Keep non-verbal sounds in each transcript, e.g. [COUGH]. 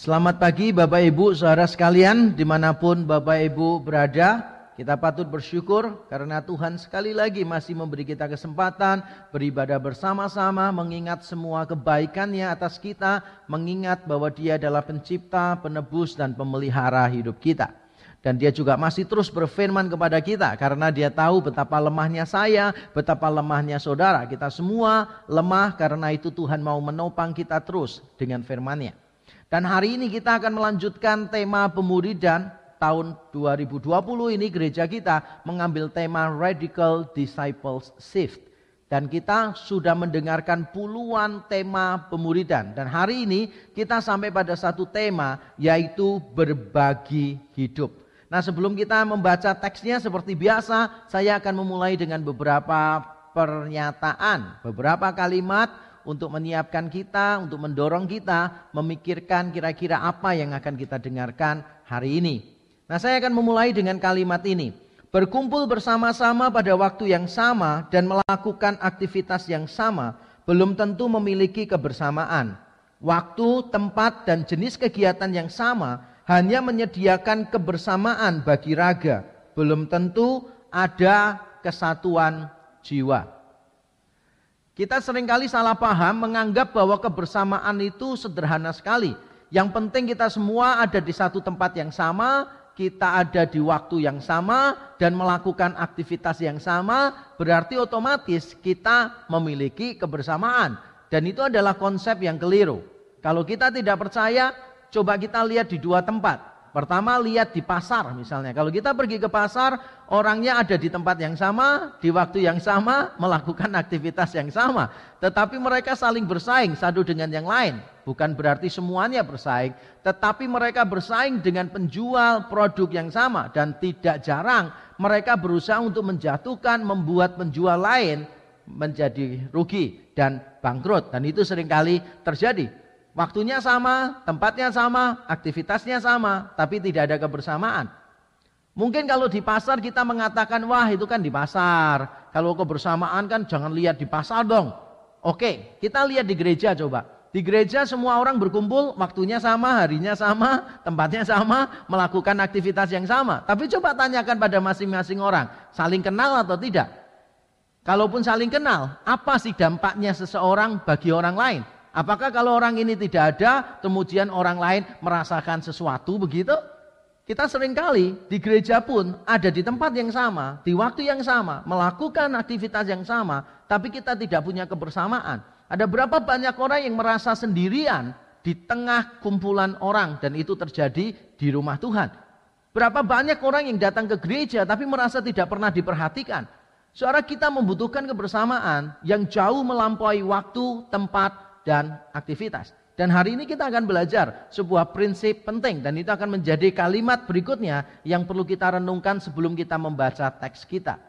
Selamat pagi Bapak Ibu saudara sekalian di mana pun Bapak Ibu berada kita patut bersyukur karena Tuhan sekali lagi masih memberi kita kesempatan beribadah bersama-sama mengingat semua kebaikannya atas kita mengingat bahwa dia adalah pencipta, penebus dan pemelihara hidup kita. Dan dia juga masih terus berfirman kepada kita karena dia tahu betapa lemahnya saya, betapa lemahnya saudara. Kita semua lemah karena itu Tuhan mau menopang kita terus dengan firman-Nya. Dan hari ini kita akan melanjutkan tema pemuridan tahun 2020 ini gereja kita mengambil tema Radical Disciples Shift. Dan kita sudah mendengarkan puluhan tema pemuridan. Dan hari ini kita sampai pada satu tema yaitu berbagi hidup. Nah sebelum kita membaca teksnya seperti biasa, saya akan memulai dengan beberapa pernyataan, beberapa kalimat untuk menyiapkan kita, untuk mendorong kita memikirkan kira-kira apa yang akan kita dengarkan hari ini. Nah saya akan memulai dengan kalimat ini. Berkumpul bersama-sama pada waktu yang sama dan melakukan aktivitas yang sama belum tentu memiliki kebersamaan. Waktu, tempat, dan jenis kegiatan yang sama hanya menyediakan kebersamaan bagi raga, belum tentu ada kesatuan jiwa. Kita sering kali salah paham menganggap bahwa kebersamaan itu sederhana sekali. Yang penting kita semua ada di satu tempat yang sama, kita ada di waktu yang sama dan melakukan aktivitas yang sama, berarti otomatis kita memiliki kebersamaan. Dan itu adalah konsep yang keliru. Kalau kita tidak percaya, coba kita lihat di dua tempat. Pertama lihat di pasar misalnya. Kalau kita pergi ke pasar, orangnya ada di tempat yang sama, di waktu yang sama, melakukan aktivitas yang sama. Tetapi mereka saling bersaing satu dengan yang lain. Bukan berarti semuanya bersaing, tetapi mereka bersaing dengan penjual produk yang sama. Dan tidak jarang mereka berusaha untuk menjatuhkan, membuat penjual lain menjadi rugi dan bangkrut. Dan itu sering kali terjadi. Waktunya sama, tempatnya sama, aktivitasnya sama, tapi tidak ada kebersamaan. Mungkin kalau di pasar kita mengatakan, wah itu kan di pasar. Kalau kebersamaan kan jangan lihat di pasar dong. Oke, kita lihat di gereja coba. Di gereja semua orang berkumpul, waktunya sama, harinya sama, tempatnya sama, melakukan aktivitas yang sama. Tapi coba tanyakan pada masing-masing orang, saling kenal atau tidak? Kalaupun saling kenal, apa sih dampaknya seseorang bagi orang lain? Apakah kalau orang ini tidak ada, kemudian orang lain merasakan sesuatu begitu? Kita sering kali di gereja pun ada di tempat yang sama, di waktu yang sama, melakukan aktivitas yang sama, tapi kita tidak punya kebersamaan. Ada berapa banyak orang yang merasa sendirian di tengah kumpulan orang dan itu terjadi di rumah Tuhan. Berapa banyak orang yang datang ke gereja tapi merasa tidak pernah diperhatikan. Suara kita membutuhkan kebersamaan yang jauh melampaui waktu, tempat, dan aktivitas. Dan hari ini kita akan belajar sebuah prinsip penting dan itu akan menjadi kalimat berikutnya yang perlu kita renungkan sebelum kita membaca teks kita.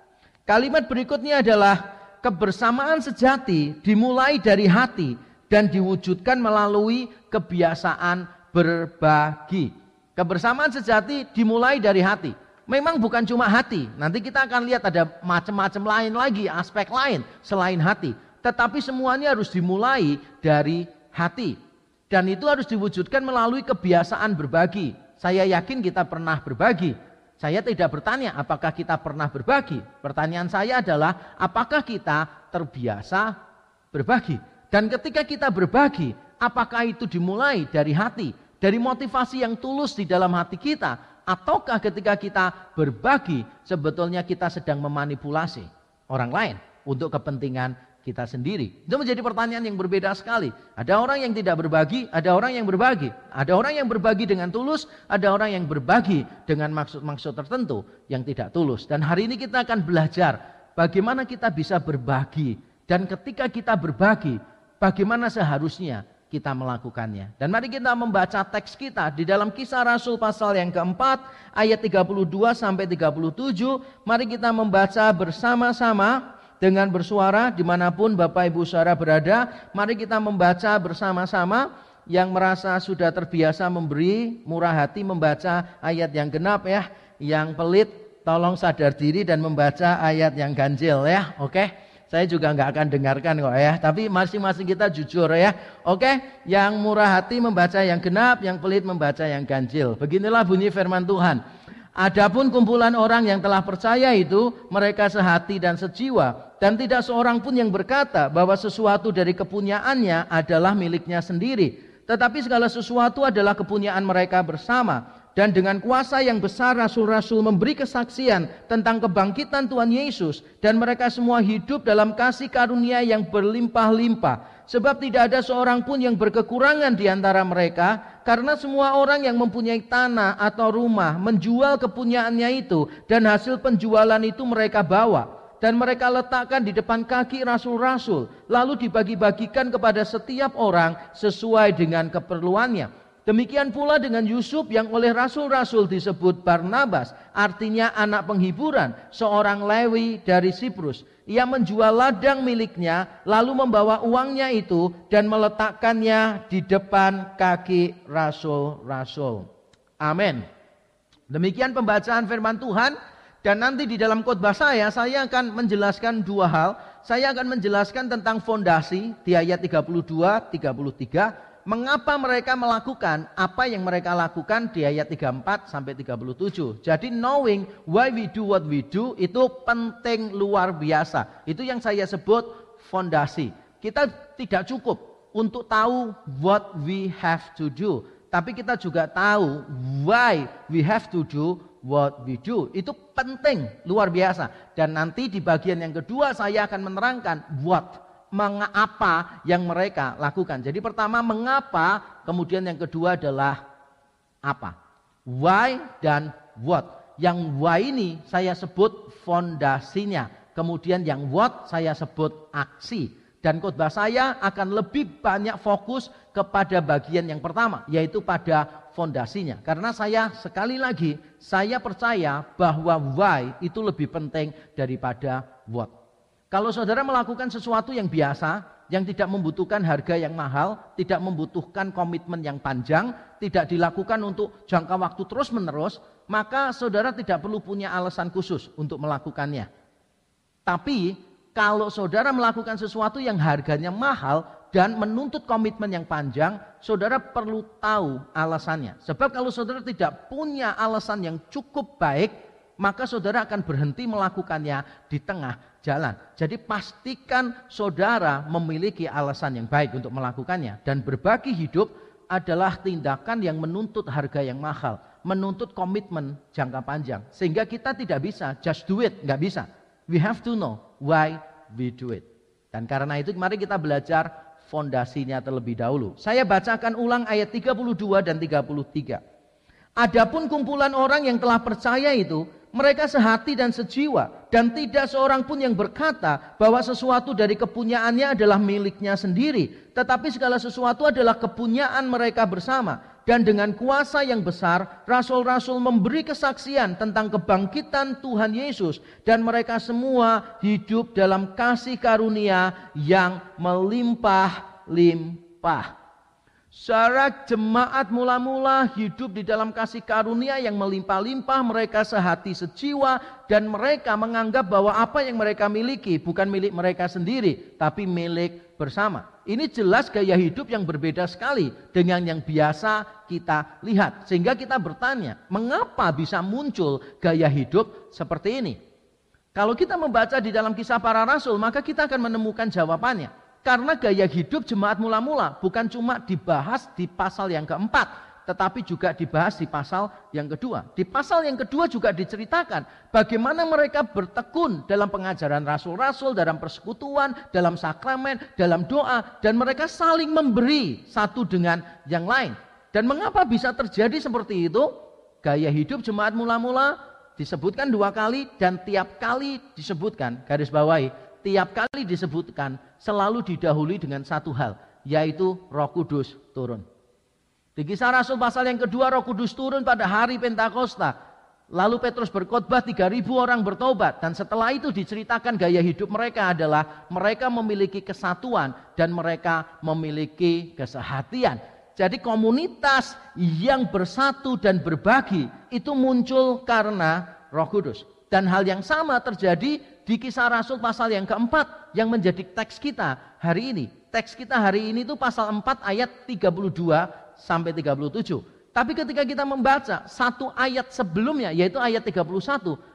Kalimat berikutnya adalah kebersamaan sejati dimulai dari hati dan diwujudkan melalui kebiasaan berbagi. Kebersamaan sejati dimulai dari hati. Memang bukan cuma hati. Nanti kita akan lihat ada macam-macam lain lagi, aspek lain selain hati. Tetapi semuanya harus dimulai dari hati. Dan itu harus diwujudkan melalui kebiasaan berbagi. Saya yakin kita pernah berbagi. Saya tidak bertanya apakah kita pernah berbagi. Pertanyaan saya adalah apakah kita terbiasa berbagi. Dan ketika kita berbagi, apakah itu dimulai dari hati, dari motivasi yang tulus di dalam hati kita, ataukah ketika kita berbagi sebetulnya kita sedang memanipulasi orang lain untuk kepentingan kita sendiri. Itu menjadi pertanyaan yang berbeda sekali. Ada orang yang tidak berbagi, ada orang yang berbagi. Ada orang yang berbagi dengan tulus, ada orang yang berbagi dengan maksud-maksud tertentu yang tidak tulus. Dan hari ini kita akan belajar bagaimana kita bisa berbagi. Dan ketika kita berbagi, bagaimana seharusnya kita melakukannya. Dan mari kita membaca teks kita di dalam kisah Rasul pasal yang keempat ayat 32 sampai 37. Mari kita membaca bersama-sama dengan bersuara di mana pun Bapak Ibu saudara berada. Mari kita membaca bersama-sama yang merasa sudah terbiasa memberi murah hati membaca ayat yang genap ya. Yang pelit tolong sadar diri dan membaca ayat yang ganjil ya. Oke. Saya juga nggak akan dengarkan kok ya. Tapi masing-masing kita jujur ya. Oke, yang murah hati membaca yang genap, yang pelit membaca yang ganjil. Beginilah bunyi firman Tuhan. Adapun kumpulan orang yang telah percaya itu, mereka sehati dan sejiwa. Dan tidak seorang pun yang berkata bahwa sesuatu dari kepunyaannya adalah miliknya sendiri. Tetapi segala sesuatu adalah kepunyaan mereka bersama. Dan dengan kuasa yang besar rasul-rasul memberi kesaksian tentang kebangkitan Tuhan Yesus. Dan mereka semua hidup dalam kasih karunia yang berlimpah-limpah. Sebab tidak ada seorang pun yang berkekurangan di antara mereka. Karena semua orang yang mempunyai tanah atau rumah menjual kepunyaannya itu. Dan hasil penjualan itu mereka bawa dan mereka letakkan di depan kaki rasul-rasul lalu dibagi-bagikan kepada setiap orang sesuai dengan keperluannya Demikian pula dengan Yusuf yang oleh rasul-rasul disebut Barnabas, artinya anak penghiburan, seorang Lewi dari Siprus. Ia menjual ladang miliknya, lalu membawa uangnya itu dan meletakkannya di depan kaki rasul-rasul. Amin. Demikian pembacaan firman Tuhan dan nanti di dalam khotbah saya saya akan menjelaskan dua hal. Saya akan menjelaskan tentang fondasi di ayat 32 33 mengapa mereka melakukan apa yang mereka lakukan di ayat 34 sampai 37. Jadi knowing why we do what we do itu penting luar biasa. Itu yang saya sebut fondasi. Kita tidak cukup untuk tahu what we have to do, tapi kita juga tahu why we have to do what we do. Itu penting luar biasa. Dan nanti di bagian yang kedua saya akan menerangkan what mengapa yang mereka lakukan. Jadi pertama mengapa, kemudian yang kedua adalah apa. Why dan what. Yang why ini saya sebut fondasinya. Kemudian yang what saya sebut aksi. Dan khotbah saya akan lebih banyak fokus kepada bagian yang pertama, yaitu pada fondasinya. Karena saya sekali lagi, saya percaya bahwa why itu lebih penting daripada what. Kalau saudara melakukan sesuatu yang biasa, yang tidak membutuhkan harga yang mahal, tidak membutuhkan komitmen yang panjang, tidak dilakukan untuk jangka waktu terus-menerus, maka saudara tidak perlu punya alasan khusus untuk melakukannya. Tapi kalau saudara melakukan sesuatu yang harganya mahal dan menuntut komitmen yang panjang, saudara perlu tahu alasannya. Sebab kalau saudara tidak punya alasan yang cukup baik, maka saudara akan berhenti melakukannya di tengah jalan. Jadi pastikan saudara memiliki alasan yang baik untuk melakukannya. Dan berbagi hidup adalah tindakan yang menuntut harga yang mahal. Menuntut komitmen jangka panjang. Sehingga kita tidak bisa just do it. Nggak bisa. We have to know why we do it. Dan karena itu mari kita belajar fondasinya terlebih dahulu. Saya bacakan ulang ayat 32 dan 33. Adapun kumpulan orang yang telah percaya itu mereka sehati dan sejiwa dan tidak seorang pun yang berkata bahwa sesuatu dari kepunyaannya adalah miliknya sendiri tetapi segala sesuatu adalah kepunyaan mereka bersama dan dengan kuasa yang besar rasul-rasul memberi kesaksian tentang kebangkitan Tuhan Yesus. Dan mereka semua hidup dalam kasih karunia yang melimpah-limpah Syarat jemaat mula-mula hidup di dalam kasih karunia yang melimpah-limpah mereka sehati sejiwa. Dan mereka menganggap bahwa apa yang mereka miliki bukan milik mereka sendiri tapi milik bersama. Ini jelas gaya hidup yang berbeda sekali dengan yang biasa kita lihat. Sehingga kita bertanya, mengapa bisa muncul gaya hidup seperti ini? Kalau kita membaca di dalam kisah para rasul, maka kita akan menemukan jawabannya. Karena gaya hidup jemaat mula-mula bukan cuma dibahas di pasal yang keempat, tetapi juga dibahas di pasal yang kedua. Di pasal yang kedua juga diceritakan bagaimana mereka bertekun dalam pengajaran rasul-rasul, dalam persekutuan, dalam sakramen, dalam doa, dan mereka saling memberi satu dengan yang lain. Dan mengapa bisa terjadi seperti itu? Gaya hidup jemaat mula-mula disebutkan dua kali dan tiap kali disebutkan, garis bawahi, tiap kali disebutkan selalu didahului dengan satu hal, yaitu Roh Kudus turun. Di kisah Rasul pasal yang kedua Roh Kudus turun pada hari Pentakosta. Lalu Petrus berkhotbah 3000 orang bertobat dan setelah itu diceritakan gaya hidup mereka adalah mereka memiliki kesatuan dan mereka memiliki kesehatian. Jadi komunitas yang bersatu dan berbagi itu muncul karena Roh Kudus. Dan hal yang sama terjadi di kisah Rasul pasal yang keempat yang menjadi teks kita hari ini. Teks kita hari ini itu pasal 4 ayat 32 sampai 37. Tapi ketika kita membaca satu ayat sebelumnya yaitu ayat 31,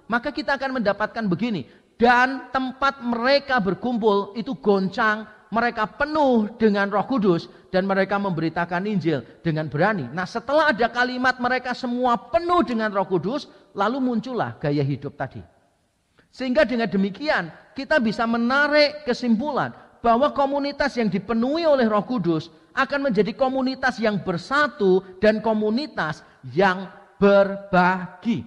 maka kita akan mendapatkan begini. Dan tempat mereka berkumpul itu goncang, mereka penuh dengan Roh Kudus dan mereka memberitakan Injil dengan berani. Nah, setelah ada kalimat mereka semua penuh dengan Roh Kudus, lalu muncullah gaya hidup tadi. Sehingga dengan demikian kita bisa menarik kesimpulan bahwa komunitas yang dipenuhi oleh Roh Kudus akan menjadi komunitas yang bersatu dan komunitas yang berbagi.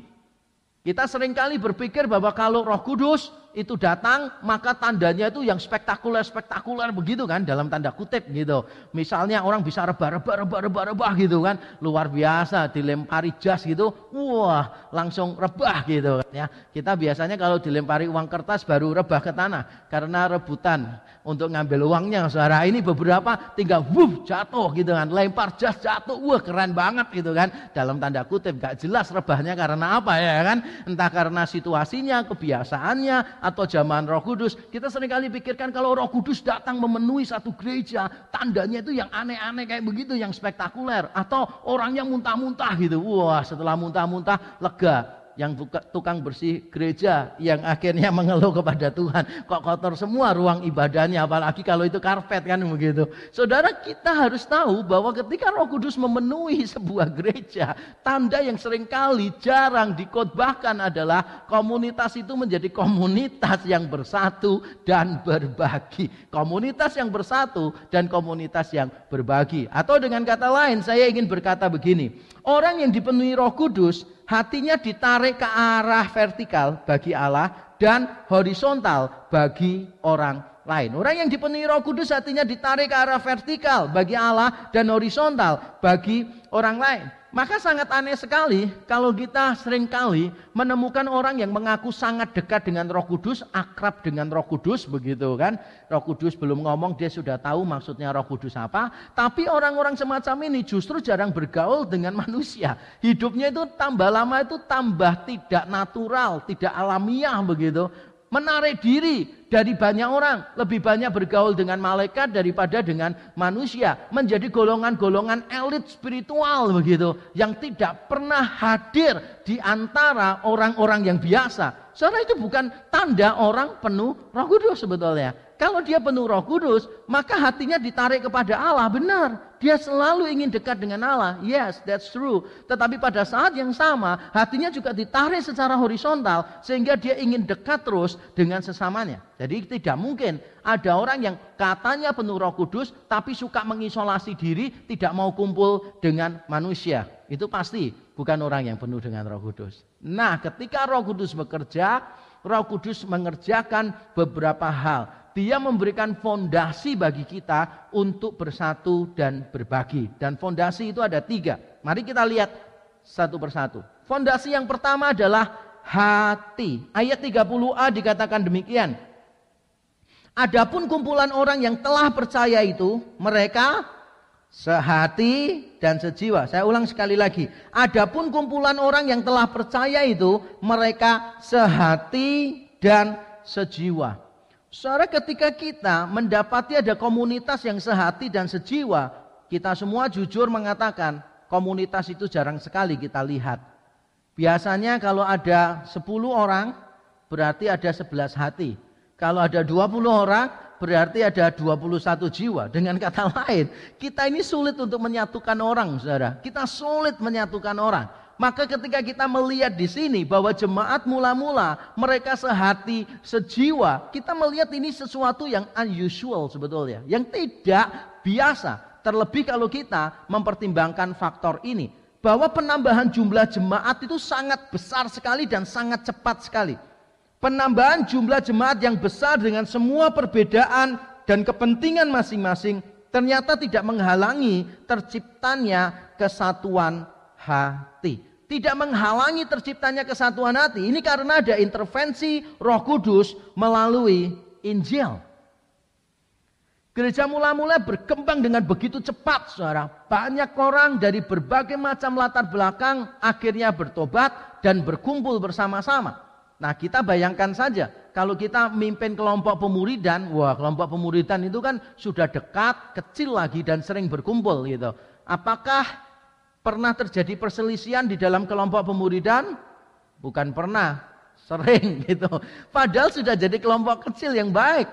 Kita sering kali berpikir bahwa kalau Roh Kudus itu datang, maka tandanya itu yang spektakuler-spektakuler begitu kan, dalam tanda kutip gitu. Misalnya orang bisa rebah-rebah, rebah-rebah, rebah gitu kan, luar biasa, dilempari jas gitu, wah langsung rebah gitu kan ya. Kita biasanya kalau dilempari uang kertas baru rebah ke tanah, karena rebutan untuk ngambil uangnya. Saudara ini beberapa tinggal wuh jatuh gitu kan, lempar jas jatuh, wah keren banget gitu kan. Dalam tanda kutip gak jelas rebahnya karena apa ya kan, entah karena situasinya, kebiasaannya, atau zaman Roh Kudus, kita sering kali pikirkan kalau Roh Kudus datang memenuhi satu gereja, tandanya itu yang aneh-aneh kayak begitu, yang spektakuler atau orang yang muntah-muntah gitu. Wah, setelah muntah-muntah lega yang tukang bersih gereja yang akhirnya [LAUGHS] mengeluh kepada Tuhan kok kotor semua ruang ibadahnya apalagi kalau itu karpet kan begitu. Saudara kita harus tahu bahwa ketika roh kudus memenuhi [LAUGHS] sebuah gereja tanda yang sering kali jarang dikotbahkan adalah komunitas itu menjadi komunitas yang bersatu dan berbagi. Komunitas yang bersatu dan komunitas yang berbagi. Atau dengan kata lain saya ingin berkata begini orang yang dipenuhi roh kudus hatinya ditarik ke arah vertikal bagi Allah dan horizontal bagi orang lain. Orang yang dipenuhi Roh Kudus hatinya ditarik ke arah vertikal bagi Allah dan horizontal bagi orang lain. Maka sangat aneh sekali kalau kita sering kali menemukan orang yang mengaku sangat dekat dengan Roh Kudus, akrab dengan Roh Kudus begitu kan. Roh Kudus belum ngomong dia sudah tahu maksudnya Roh Kudus apa, tapi orang-orang semacam ini justru jarang bergaul dengan [LAUGHS] manusia. Hidupnya itu tambah lama itu tambah tidak natural, tidak alamiah begitu menarik diri dari banyak orang, lebih banyak bergaul dengan malaikat daripada dengan manusia, menjadi golongan-golongan elit spiritual begitu, yang tidak pernah hadir di antara orang-orang yang biasa. Saudara itu bukan tanda orang penuh Roh Kudus sebetulnya. Kalau dia penuh Roh Kudus, maka hatinya ditarik kepada Allah. Benar, dia selalu ingin dekat dengan Allah. Yes, that's true. Tetapi pada saat yang sama, hatinya juga ditarik secara horizontal sehingga dia ingin dekat terus dengan sesamanya. Jadi tidak mungkin ada orang yang katanya penuh Roh Kudus tapi suka mengisolasi diri, tidak mau kumpul dengan manusia. Itu pasti bukan orang yang penuh dengan Roh Kudus. Nah, ketika Roh Kudus bekerja, Roh Kudus mengerjakan beberapa hal dia memberikan fondasi bagi kita untuk bersatu dan berbagi. Dan fondasi itu ada tiga. Mari kita lihat satu persatu. Fondasi yang pertama adalah hati. Ayat 30a dikatakan demikian. Adapun kumpulan orang yang telah percaya itu, mereka sehati dan sejiwa. Saya ulang sekali lagi. Adapun kumpulan orang yang telah percaya itu, mereka sehati dan sejiwa. Saudara ketika kita mendapati ada komunitas yang sehati dan sejiwa, kita semua jujur mengatakan komunitas itu jarang sekali kita lihat. Biasanya kalau ada 10 orang berarti ada 11 hati. Kalau ada 20 orang berarti ada 21 jiwa. Dengan kata lain, kita ini sulit untuk menyatukan orang, Saudara. Kita sulit menyatukan orang. Maka ketika kita melihat di sini bahwa jemaat mula-mula mereka sehati, sejiwa, kita melihat ini sesuatu yang unusual sebetulnya, yang tidak biasa. Terlebih kalau kita mempertimbangkan faktor ini, bahwa penambahan jumlah jemaat itu sangat besar sekali dan sangat cepat sekali. Penambahan jumlah jemaat yang besar dengan semua perbedaan dan kepentingan masing-masing ternyata tidak menghalangi terciptanya kesatuan hati tidak menghalangi terciptanya kesatuan hati. Ini karena ada intervensi Roh Kudus melalui Injil. Gereja mula-mula berkembang dengan begitu cepat, saudara. Banyak orang dari berbagai macam latar belakang akhirnya bertobat dan berkumpul bersama-sama. Nah, kita bayangkan saja Kalau kita mimpin kelompok pemuridan, wah kelompok pemuridan itu kan sudah dekat, kecil lagi dan sering berkumpul gitu. Apakah pernah terjadi perselisihan di dalam kelompok pemuridan? Bukan pernah, sering [LAUGHS] gitu. Padahal sudah jadi kelompok kecil yang baik.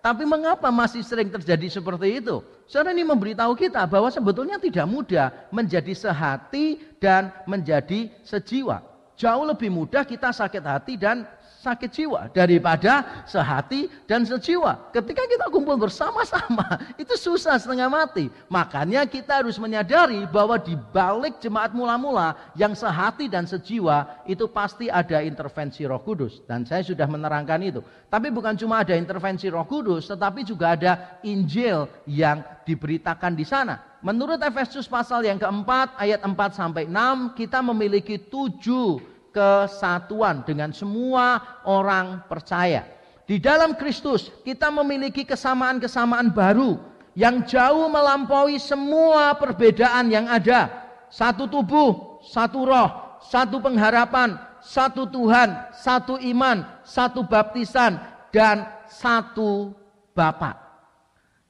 Tapi mengapa masih sering terjadi seperti itu? Saudara ini memberitahu kita bahwa sebetulnya tidak mudah menjadi sehati dan menjadi sejiwa. Jauh lebih mudah kita sakit hati dan sakit jiwa daripada sehati dan sejiwa. Ketika kita kumpul bersama-sama, [LAUGHS] itu susah setengah mati. Makanya kita harus menyadari bahwa di balik jemaat mula-mula yang sehati dan sejiwa itu pasti ada intervensi Roh Kudus dan saya sudah menerangkan itu. Tapi bukan cuma ada intervensi Roh Kudus, tetapi juga ada Injil yang diberitakan di sana. Menurut Efesus pasal yang keempat ayat 4 sampai 6 kita memiliki tujuh kesatuan dengan semua orang percaya. Di dalam Kristus kita memiliki kesamaan-kesamaan baru yang jauh melampaui semua perbedaan yang ada. Satu tubuh, satu roh, satu pengharapan, satu Tuhan, satu iman, satu baptisan, dan satu Bapa.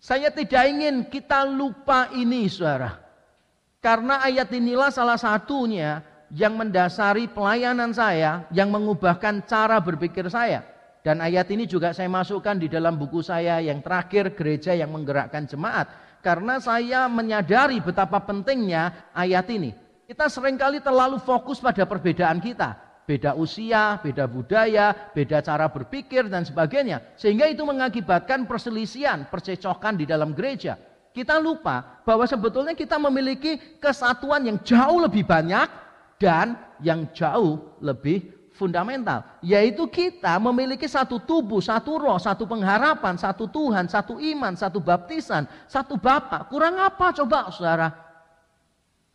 Saya tidak ingin kita lupa ini, saudara. Karena ayat inilah salah satunya yang mendasari pelayanan saya, yang mengubahkan cara berpikir saya. Dan ayat ini juga saya masukkan di dalam buku saya yang terakhir, Gereja yang Menggerakkan Jemaat. Karena saya menyadari betapa pentingnya ayat ini. Kita sering kali terlalu fokus pada perbedaan kita. Beda usia, beda budaya, beda cara berpikir dan sebagainya. Sehingga itu mengakibatkan perselisihan, percecokan di dalam gereja. Kita lupa bahwa sebetulnya kita memiliki kesatuan yang jauh lebih banyak dan yang jauh lebih fundamental, yaitu kita memiliki satu tubuh, satu roh, satu pengharapan, satu Tuhan, satu iman, satu baptisan, satu Bapa. Kurang apa coba Saudara?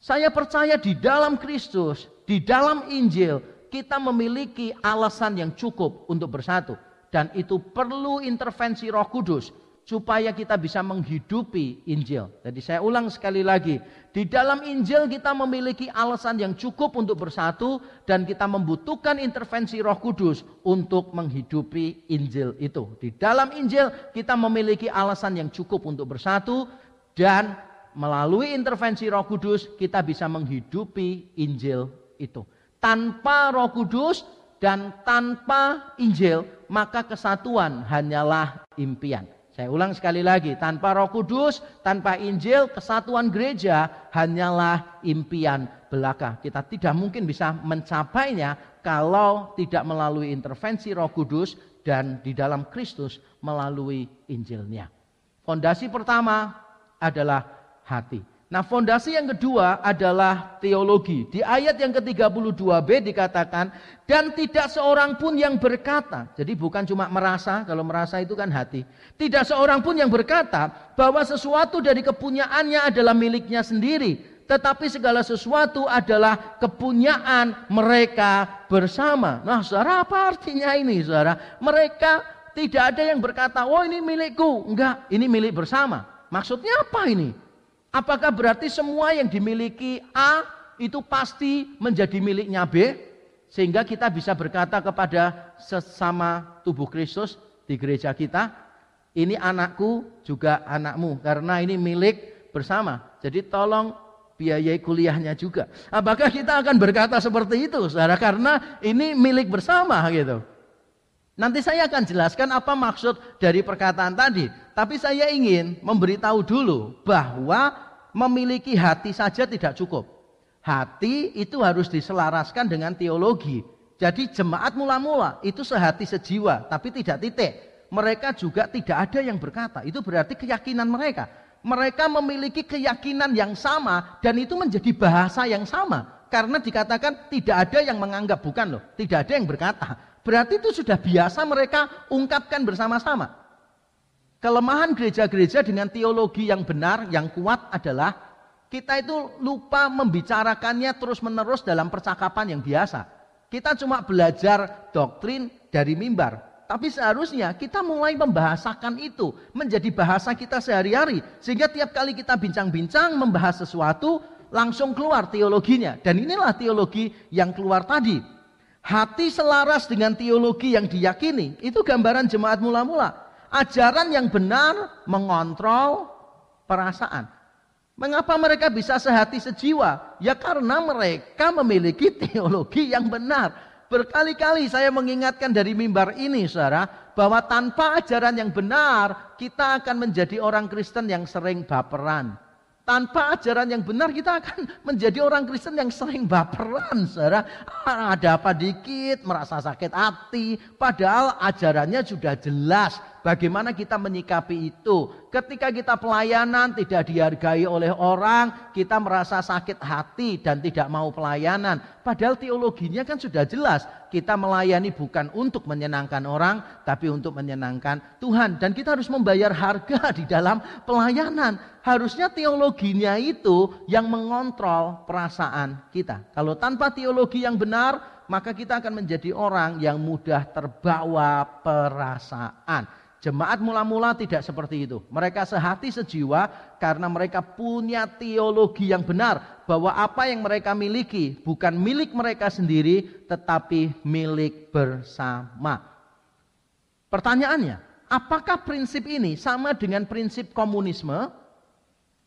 Saya percaya di dalam Kristus, di dalam Injil, kita memiliki alasan yang cukup untuk bersatu dan itu perlu intervensi Roh Kudus supaya kita bisa menghidupi Injil. Jadi saya ulang sekali lagi, di dalam Injil kita memiliki alasan yang cukup untuk bersatu dan kita membutuhkan intervensi Roh Kudus untuk menghidupi Injil itu. Di dalam Injil kita memiliki alasan yang cukup untuk bersatu dan melalui intervensi Roh Kudus kita bisa menghidupi Injil itu. Tanpa Roh Kudus dan tanpa Injil, maka kesatuan hanyalah impian. Saya ulang sekali lagi, tanpa Roh Kudus, tanpa Injil, kesatuan gereja hanyalah impian belaka. Kita tidak mungkin bisa mencapainya kalau tidak melalui intervensi Roh Kudus dan di dalam Kristus melalui Injilnya. Fondasi pertama adalah hati. Nah fondasi yang kedua adalah teologi. Di ayat yang ke-32b dikatakan, dan tidak seorang pun yang berkata, jadi bukan cuma merasa, kalau merasa itu kan hati. Tidak seorang pun yang berkata bahwa sesuatu dari kepunyaannya adalah miliknya sendiri. Tetapi segala sesuatu adalah kepunyaan mereka bersama. Nah saudara apa artinya ini saudara? Mereka tidak ada yang berkata, oh ini milikku. Enggak, ini milik bersama. Maksudnya apa ini? Apakah berarti semua yang dimiliki A itu pasti menjadi miliknya B? Sehingga kita bisa berkata kepada sesama tubuh Kristus di gereja kita, ini anakku juga anakmu karena ini milik bersama. Jadi tolong biayai kuliahnya juga. Apakah kita akan berkata seperti itu, saudara? Karena ini milik bersama gitu. Nanti saya akan jelaskan apa maksud dari perkataan tadi. Tapi saya ingin memberitahu dulu bahwa memiliki hati saja tidak cukup. Hati itu harus diselaraskan dengan teologi. Jadi jemaat mula-mula itu sehati sejiwa, tapi tidak titik. Mereka juga tidak ada yang berkata. Itu berarti keyakinan mereka. Mereka memiliki keyakinan yang sama dan itu menjadi bahasa yang sama. Karena dikatakan tidak ada yang menganggap, bukan loh. Tidak ada yang berkata. Berarti itu sudah biasa mereka ungkapkan bersama-sama. Kelemahan gereja-gereja dengan teologi yang benar, yang kuat adalah kita itu lupa membicarakannya terus-menerus dalam percakapan yang biasa. Kita cuma belajar doktrin dari mimbar, tapi seharusnya kita mulai membahasakan itu menjadi bahasa kita sehari-hari. Sehingga tiap kali kita bincang-bincang membahas sesuatu, langsung keluar teologinya. Dan inilah teologi yang keluar tadi. Hati selaras dengan teologi yang diyakini. Itu gambaran jemaat mula-mula. Ajaran yang benar mengontrol perasaan. Mengapa mereka bisa sehati sejiwa? Ya karena mereka memiliki teologi yang benar. Berkali-kali saya mengingatkan dari mimbar ini, saudara, bahwa tanpa ajaran yang benar, kita akan menjadi orang Kristen yang sering baperan. Tanpa ajaran yang benar kita akan menjadi orang Kristen yang sering baperan, saudara. Ada apa dikit, merasa sakit hati. Padahal ajarannya sudah jelas bagaimana kita menyikapi itu. Ketika kita pelayanan tidak dihargai oleh orang, kita merasa sakit hati dan tidak mau pelayanan. Padahal teologinya kan sudah jelas. Kita melayani bukan untuk menyenangkan orang, tapi untuk menyenangkan Tuhan. Dan kita harus membayar harga di dalam pelayanan. Harusnya teologinya itu yang mengontrol perasaan kita. Kalau tanpa teologi yang benar, maka kita akan menjadi orang yang mudah terbawa perasaan. Jemaat mula-mula tidak seperti itu. Mereka sehati sejiwa karena mereka punya teologi yang benar bahwa apa yang mereka miliki bukan milik mereka sendiri tetapi milik bersama. Pertanyaannya, apakah prinsip ini sama dengan prinsip komunisme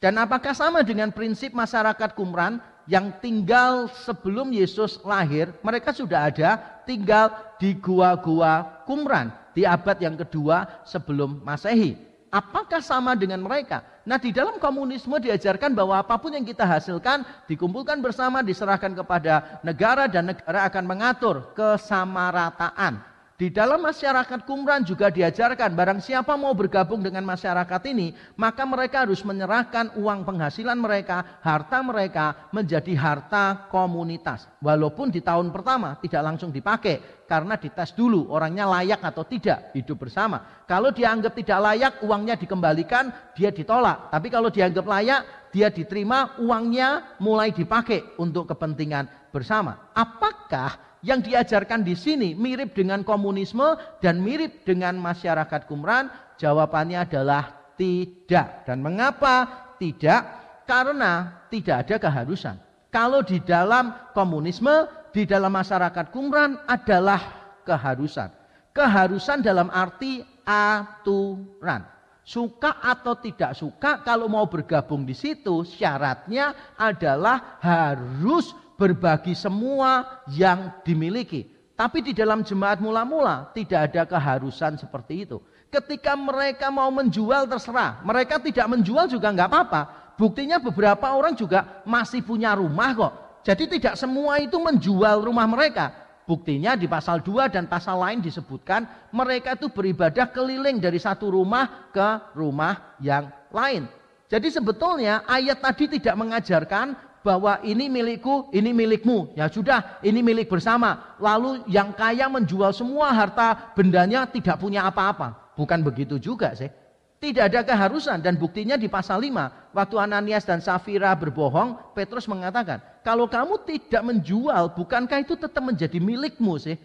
dan apakah sama dengan prinsip masyarakat Qumran yang tinggal sebelum Yesus lahir, mereka sudah ada tinggal di gua-gua Qumran di abad yang kedua sebelum Masehi. Apakah sama dengan mereka? Nah, di dalam komunisme diajarkan bahwa apa pun yang kita hasilkan dikumpulkan bersama, diserahkan kepada negara dan negara akan mengatur kesamarataan. Di dalam masyarakat Qumran juga diajarkan barang siapa mau bergabung dengan masyarakat ini, maka mereka harus menyerahkan uang penghasilan mereka, harta mereka menjadi harta komunitas. Walaupun di tahun pertama tidak langsung dipakai karena dites dulu orangnya layak atau tidak hidup bersama. Kalau dianggap tidak layak, uangnya dikembalikan, dia ditolak. Tapi kalau dianggap layak, dia diterima, uangnya mulai dipakai untuk kepentingan bersama. Apakah yang diajarkan di sini mirip dengan komunisme dan mirip dengan masyarakat Qumran? Jawabannya adalah tidak. Dan mengapa tidak? Karena tidak ada keharusan. Kalau di dalam komunisme, di dalam masyarakat Qumran adalah keharusan. Keharusan dalam arti aturan. Suka atau tidak suka, kalau mau bergabung di situ, syaratnya adalah harus berbagi semua yang dimiliki. Tapi di dalam jemaat mula-mula tidak ada keharusan seperti itu. Ketika mereka mau menjual terserah, mereka tidak menjual juga nggak apa-apa. Buktinya beberapa orang juga masih punya rumah kok. Jadi tidak semua itu menjual rumah mereka. Buktinya di pasal 2 dan pasal lain disebutkan mereka itu beribadah keliling dari satu rumah ke rumah yang lain. Jadi sebetulnya ayat tadi tidak mengajarkan bahwa ini milikku, ini milikmu. Ya sudah, ini milik bersama. Lalu yang kaya menjual semua harta bendanya tidak punya apa-apa. Bukan begitu juga sih. Tidak ada keharusan dan buktinya di pasal 5. Waktu Ananias dan Safira berbohong, Petrus mengatakan, kalau kamu tidak menjual, bukankah itu tetap menjadi milikmu sih?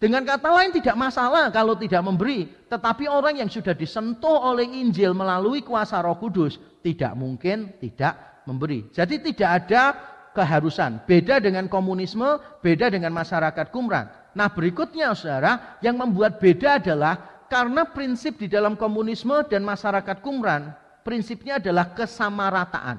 Dengan kata lain tidak masalah kalau tidak memberi. Tetapi orang yang sudah disentuh oleh Injil melalui kuasa roh kudus, tidak mungkin tidak memberi. Jadi tidak ada keharusan. Beda dengan komunisme, beda dengan masyarakat Qumran. Nah berikutnya saudara, yang membuat beda adalah karena prinsip di dalam komunisme dan masyarakat Qumran, prinsipnya adalah kesamarataan.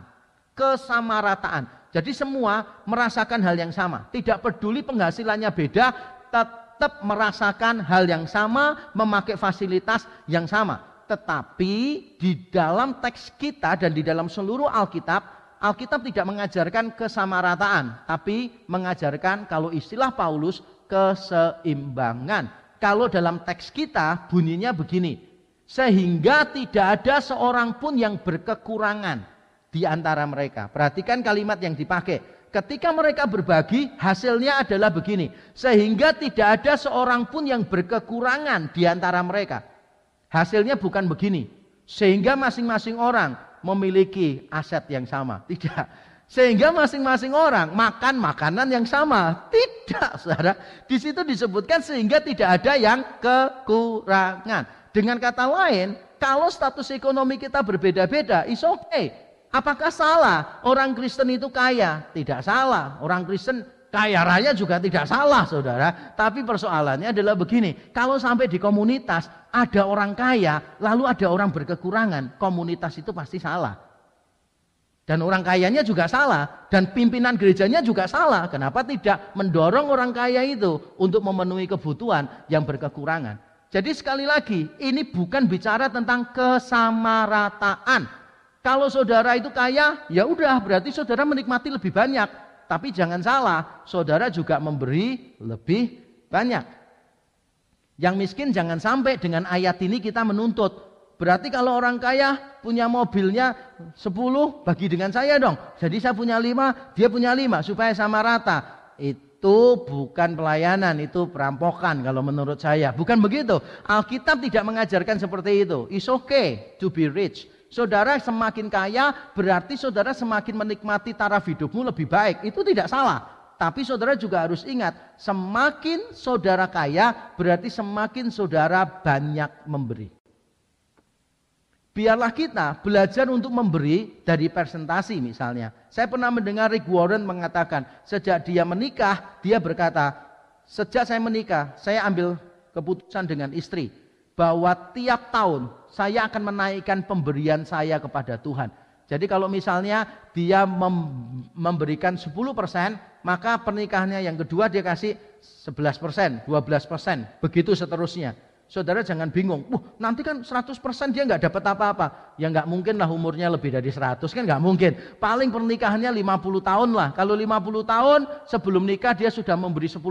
Kesamarataan. Jadi semua merasakan hal yang sama. Tidak peduli penghasilannya beda, tetap merasakan hal yang sama, memakai fasilitas yang sama tetapi di dalam teks kita dan di dalam seluruh Alkitab, Alkitab tidak mengajarkan kesamarataan, tapi mengajarkan kalau istilah Paulus keseimbangan. Kalau dalam teks kita bunyinya begini, sehingga tidak ada seorang pun yang berkekurangan di antara mereka. Perhatikan kalimat yang dipakai. Ketika mereka berbagi, hasilnya adalah begini, sehingga tidak ada seorang pun yang berkekurangan di antara mereka. Hasilnya bukan begini. Sehingga masing-masing orang memiliki aset yang sama. [LAUGHS] Tidak. Sehingga masing-masing orang makan makanan yang sama. Tidak, saudara. Di situ disebutkan sehingga tidak ada yang kekurangan. Dengan kata lain, kalau status ekonomi kita berbeda-beda, is okay. Apakah salah orang Kristen itu kaya? Tidak salah. Orang Kristen Kaya raya juga tidak salah saudara. Tapi persoalannya adalah begini. Kalau sampai di komunitas ada orang kaya lalu ada orang berkekurangan. Komunitas itu pasti salah. Dan orang kayanya juga salah. Dan pimpinan gerejanya juga salah. Kenapa tidak mendorong orang kaya itu untuk memenuhi kebutuhan yang berkekurangan. Jadi sekali lagi ini bukan bicara tentang kesamarataan. Kalau saudara itu kaya ya udah berarti saudara menikmati lebih banyak. Tapi jangan salah, saudara juga memberi lebih banyak. Yang miskin jangan sampai dengan ayat ini kita menuntut. Berarti kalau orang kaya punya mobilnya 10 bagi dengan saya dong. Jadi saya punya 5, dia punya 5 supaya sama rata. Itu bukan pelayanan, itu perampokan kalau menurut saya. Bukan begitu. Alkitab tidak mengajarkan seperti itu. It's okay to be rich. Saudara semakin kaya berarti saudara semakin menikmati taraf hidupmu lebih baik. Itu tidak salah. Tapi saudara juga harus ingat, semakin saudara kaya berarti semakin saudara banyak memberi. Biarlah kita belajar untuk memberi dari presentasi misalnya. Saya pernah mendengar Rick Warren mengatakan, sejak dia menikah, dia berkata, sejak saya menikah, saya ambil keputusan dengan istri bahwa tiap tahun saya akan menaikkan pemberian saya kepada Tuhan. Jadi kalau misalnya dia mem memberikan 10%, maka pernikahannya yang kedua dia kasih 11%, 12%, begitu seterusnya. Saudara jangan bingung, wah nanti kan 100% dia nggak dapat apa-apa. Ya nggak mungkin lah umurnya lebih dari 100 kan nggak mungkin. Paling pernikahannya 50 tahun lah. Kalau 50 tahun sebelum nikah dia sudah memberi 10%,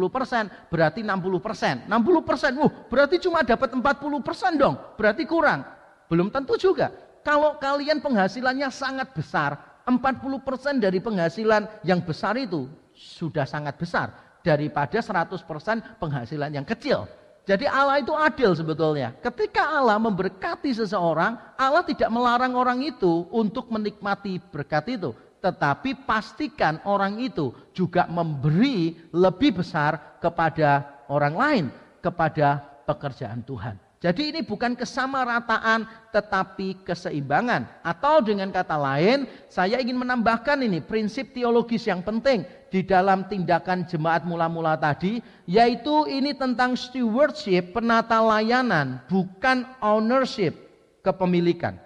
berarti 60%. 60%, wah berarti cuma dapat 40% dong. Berarti kurang. Belum tentu juga. Kalau kalian penghasilannya sangat besar, 40% dari penghasilan yang besar itu sudah sangat besar daripada 100% penghasilan yang kecil. Jadi Allah itu adil sebetulnya. Ketika Allah memberkati seseorang, Allah tidak melarang orang itu untuk menikmati berkat itu. Tetapi pastikan orang itu juga memberi lebih besar kepada orang lain, kepada pekerjaan Tuhan. Jadi ini bukan kesamarataan tetapi keseimbangan. Atau dengan kata lain, saya ingin menambahkan ini prinsip teologis yang penting di dalam tindakan jemaat mula-mula tadi, yaitu ini tentang stewardship, penata layanan, bukan ownership, kepemilikan.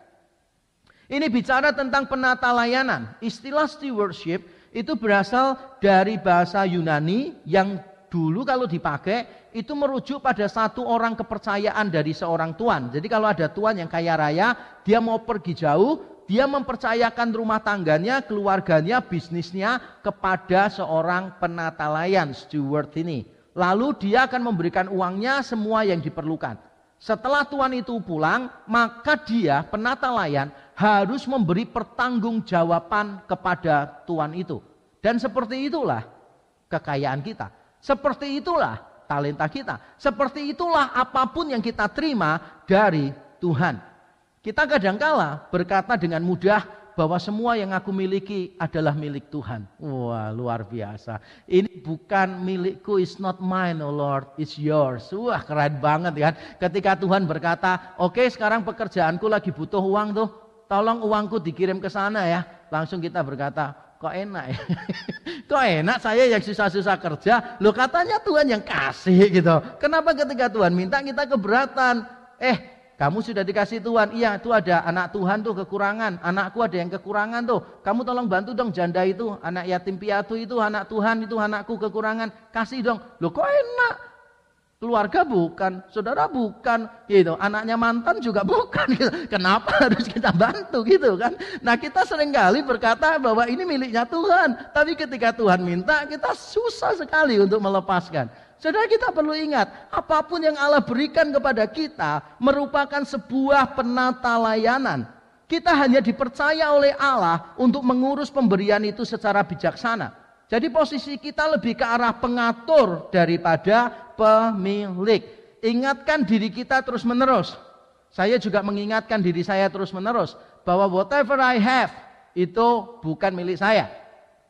Ini bicara tentang penata layanan. Istilah stewardship itu berasal dari bahasa Yunani yang dulu kalau dipakai itu merujuk pada satu orang kepercayaan dari seorang tuan. Jadi kalau ada tuan yang kaya raya, dia mau pergi jauh, dia mempercayakan rumah tangganya, keluarganya, bisnisnya kepada seorang penata layan, steward ini. Lalu dia akan memberikan uangnya semua yang diperlukan. Setelah tuan itu pulang, maka dia penata layan harus memberi pertanggungjawaban kepada tuan itu. Dan seperti itulah kekayaan kita. Seperti itulah talenta kita. Seperti itulah apa pun yang kita terima dari Tuhan. Kita kadangkala berkata dengan mudah bahwa semua yang aku miliki adalah milik Tuhan. Wah, luar biasa. Ini bukan milikku, it's not mine, oh Lord, it's yours. Wah, keren banget ya. Ketika Tuhan berkata, oke okay, sekarang pekerjaanku lagi butuh uang tuh, tolong uangku dikirim ke sana ya. Langsung kita berkata, kok enak ya? [LAUGHS] kok enak saya yang susah-susah kerja, lo katanya Tuhan yang kasih gitu. Kenapa ketika Tuhan minta kita keberatan? Eh, kamu sudah dikasih Tuhan. Iya, itu ada anak Tuhan tuh kekurangan. Anakku ada yang kekurangan tuh. Kamu tolong bantu dong janda itu, anak yatim piatu itu, anak Tuhan itu anakku kekurangan. Kasih dong. Lo kok enak? Keluarga bukan, saudara bukan, gitu. Anaknya mantan juga bukan. Gitu. Kenapa [LAUGHS] harus kita bantu gitu kan? Nah kita sering kali berkata bahwa ini miliknya Tuhan. Tapi ketika Tuhan minta, kita susah sekali untuk melepaskan. Saudara kita perlu ingat, apa pun yang Allah berikan kepada kita merupakan sebuah penata layanan. Kita hanya dipercaya oleh Allah untuk mengurus pemberian itu secara bijaksana. Jadi posisi kita lebih ke arah pengatur daripada pemilik. Ingatkan diri kita terus menerus. Saya juga mengingatkan diri saya terus menerus bahwa whatever I have itu bukan milik saya.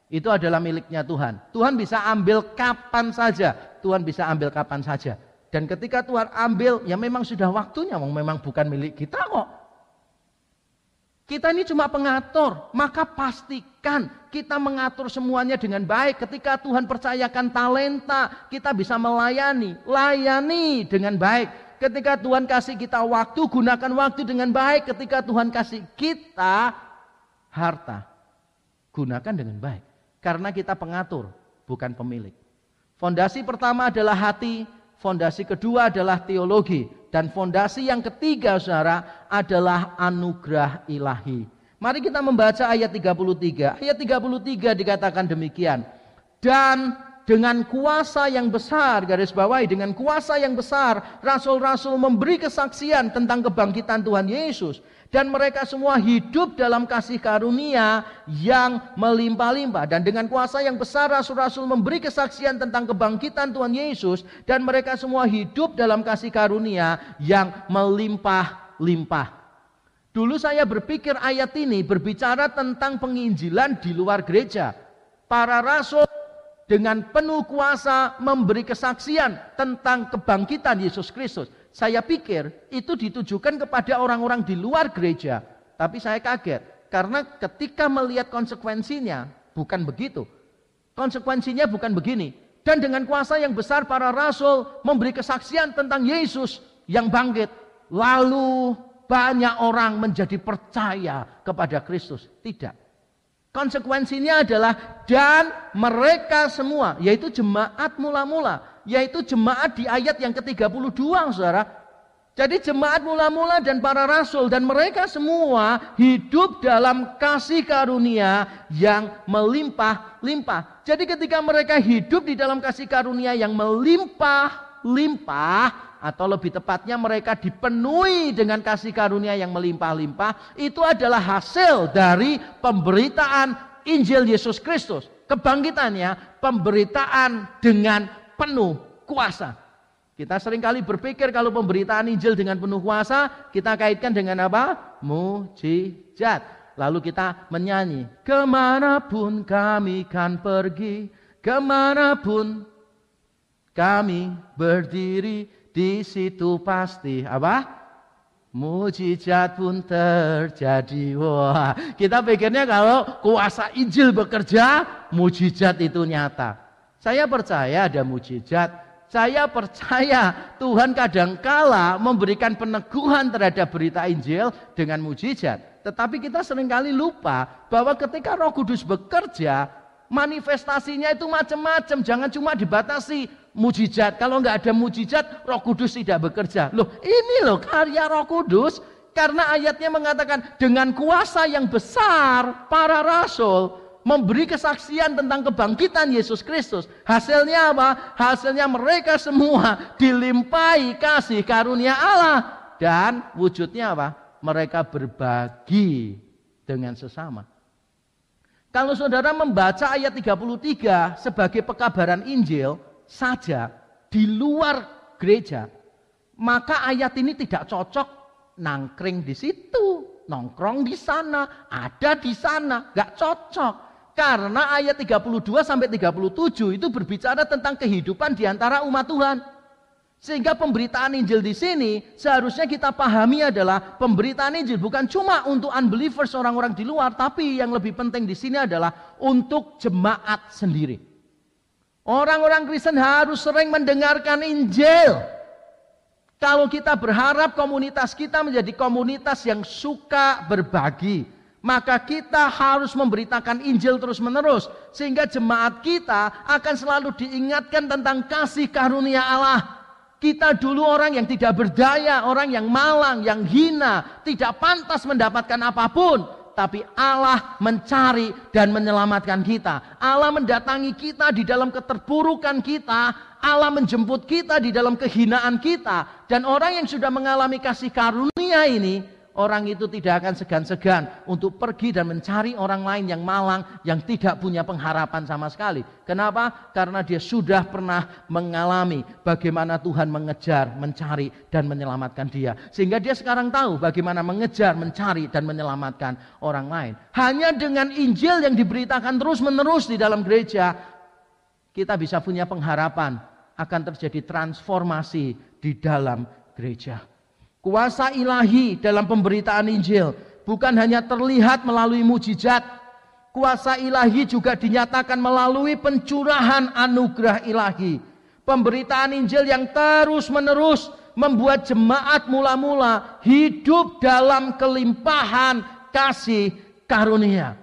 Itu adalah miliknya Tuhan. Tuhan bisa ambil kapan saja. Tuhan bisa ambil kapan saja. Dan ketika Tuhan ambil, ya memang sudah waktunya, memang bukan milik kita kok. Kita ini cuma pengatur, maka pastikan Kita mengatur semuanya dengan baik. Ketika Tuhan percayakan talenta, kita bisa melayani, layani dengan baik. Ketika Tuhan kasih kita waktu, gunakan waktu dengan baik. Ketika Tuhan kasih kita harta, gunakan dengan baik. Karena kita pengatur, bukan pemilik. Fondasi pertama adalah hati, fondasi kedua adalah teologi, dan fondasi yang ketiga saudara adalah anugerah ilahi. Mari kita membaca ayat 33. Ayat 33 dikatakan demikian. Dan dengan kuasa yang besar, garis bawahi, dengan kuasa yang besar, rasul-rasul memberi kesaksian tentang kebangkitan Tuhan Yesus. Dan mereka semua hidup dalam kasih karunia yang melimpah-limpah. Dan dengan kuasa yang besar rasul-rasul memberi kesaksian tentang kebangkitan Tuhan Yesus. Dan mereka semua hidup dalam kasih karunia yang melimpah-limpah. Dulu saya berpikir ayat ini berbicara tentang penginjilan di luar gereja. Para rasul dengan penuh kuasa memberi kesaksian tentang kebangkitan Yesus Kristus. Saya pikir itu ditujukan kepada orang-orang di luar gereja. Tapi saya kaget karena ketika melihat konsekuensinya bukan begitu. Konsekuensinya bukan begini. Dan dengan kuasa yang besar para rasul memberi kesaksian tentang Yesus yang bangkit. Lalu banyak orang menjadi percaya kepada Kristus. Tidak. Konsekuensinya adalah dan mereka semua yaitu jemaat mula-mula yaitu jemaat di ayat yang ke-32 saudara. Jadi jemaat mula-mula dan para rasul dan mereka semua hidup dalam kasih karunia yang melimpah-limpah. Jadi ketika mereka hidup di dalam kasih karunia yang melimpah-limpah atau lebih tepatnya mereka dipenuhi dengan kasih karunia yang melimpah-limpah, itu adalah hasil dari pemberitaan Injil Yesus Kristus. Kebangkitannya pemberitaan dengan penuh kuasa. Kita sering kali berpikir kalau pemberitaan Injil dengan penuh kuasa, kita kaitkan dengan apa? Mujizat. Lalu kita menyanyi, ke mana pun kami kan pergi, ke mana pun kami berdiri, di situ pasti apa? Mujizat pun terjadi. Wah, kita pikirnya kalau kuasa Injil bekerja, mujizat itu nyata. Saya percaya ada mujizat. Saya percaya Tuhan kadangkala memberikan peneguhan terhadap berita Injil dengan mujizat. Tetapi kita sering kali lupa bahwa ketika Roh Kudus bekerja, manifestasinya itu macam-macam. Jangan cuma dibatasi mujizat. Kalau nggak ada mujizat, Roh Kudus tidak bekerja. Loh, ini loh karya Roh Kudus. Karena ayatnya mengatakan dengan kuasa yang besar para rasul memberi kesaksian tentang kebangkitan Yesus Kristus. Hasilnya apa? Hasilnya mereka semua dilimpahi kasih karunia Allah dan wujudnya apa? Mereka berbagi dengan sesama. Kalau saudara membaca ayat 33 sebagai pekabaran Injil saja di luar gereja, maka ayat ini tidak cocok nangkring di situ, nongkrong di sana, ada di sana, gak cocok. Karena ayat 32 sampai 37 itu berbicara tentang kehidupan di antara umat Tuhan. Sehingga pemberitaan Injil di sini seharusnya kita pahami adalah pemberitaan Injil bukan cuma untuk unbelievers orang-orang di luar, tapi yang lebih penting di sini adalah untuk jemaat sendiri. Orang-orang Kristen harus sering mendengarkan Injil. Kalau kita berharap komunitas kita menjadi komunitas yang suka berbagi, maka kita harus memberitakan Injil terus-menerus sehingga jemaat kita akan selalu diingatkan tentang kasih karunia Allah. Kita dulu orang yang tidak berdaya, orang yang malang, yang hina, tidak pantas mendapatkan apa pun, tapi Allah mencari dan menyelamatkan kita. Allah mendatangi kita di dalam keterpurukan kita, Allah menjemput kita di dalam kehinaan kita, dan orang yang sudah mengalami kasih karunia ini orang itu tidak akan segan-segan untuk pergi dan mencari orang lain yang malang, yang tidak punya pengharapan sama sekali. Kenapa? Karena dia sudah pernah mengalami bagaimana Tuhan mengejar, mencari, dan menyelamatkan dia. Sehingga dia sekarang tahu bagaimana mengejar, mencari, dan menyelamatkan orang lain. Hanya dengan Injil yang diberitakan terus-menerus di dalam gereja, kita bisa punya pengharapan akan terjadi transformasi di dalam gereja. Kuasa ilahi dalam pemberitaan Injil bukan hanya terlihat melalui mujizat, Kuasa ilahi juga dinyatakan melalui pencurahan anugerah ilahi. Pemberitaan Injil yang terus-menerus membuat jemaat mula-mula hidup dalam kelimpahan kasih karunia.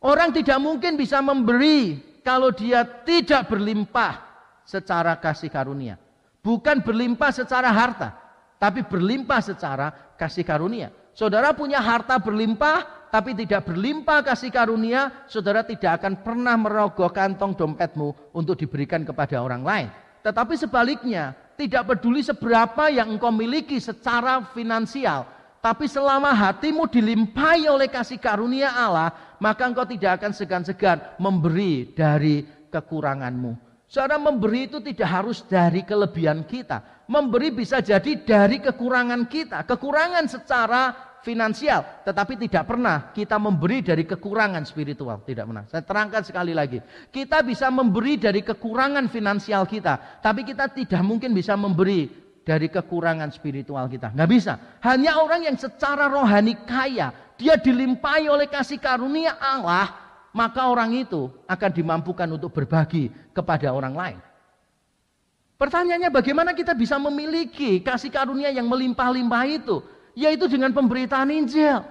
Orang tidak mungkin bisa memberi kalau dia tidak berlimpah secara kasih karunia. Bukan berlimpah secara harta, tapi berlimpah secara kasih karunia. Saudara punya harta berlimpah, tapi tidak berlimpah kasih karunia, saudara tidak akan pernah merogoh kantong dompetmu untuk diberikan kepada orang lain. Tetapi sebaliknya, tidak peduli seberapa yang engkau miliki secara finansial, tapi selama hatimu dilimpahi oleh kasih karunia Allah, maka engkau tidak akan segan-segan memberi dari kekuranganmu. Saudara memberi itu tidak harus dari kelebihan kita. Memberi bisa jadi dari kekurangan kita. Kekurangan secara finansial, tetapi tidak pernah kita memberi dari kekurangan spiritual, tidak pernah. Saya terangkan sekali lagi. Kita bisa memberi dari kekurangan finansial kita, tapi kita tidak mungkin bisa memberi dari kekurangan spiritual kita. Nggak bisa. Hanya orang yang secara rohani kaya, dia dilimpahi oleh kasih karunia Allah, maka orang itu akan dimampukan untuk berbagi kepada orang lain. Pertanyaannya bagaimana kita bisa memiliki kasih karunia yang melimpah-limpah itu? yaitu dengan pemberitaan Injil.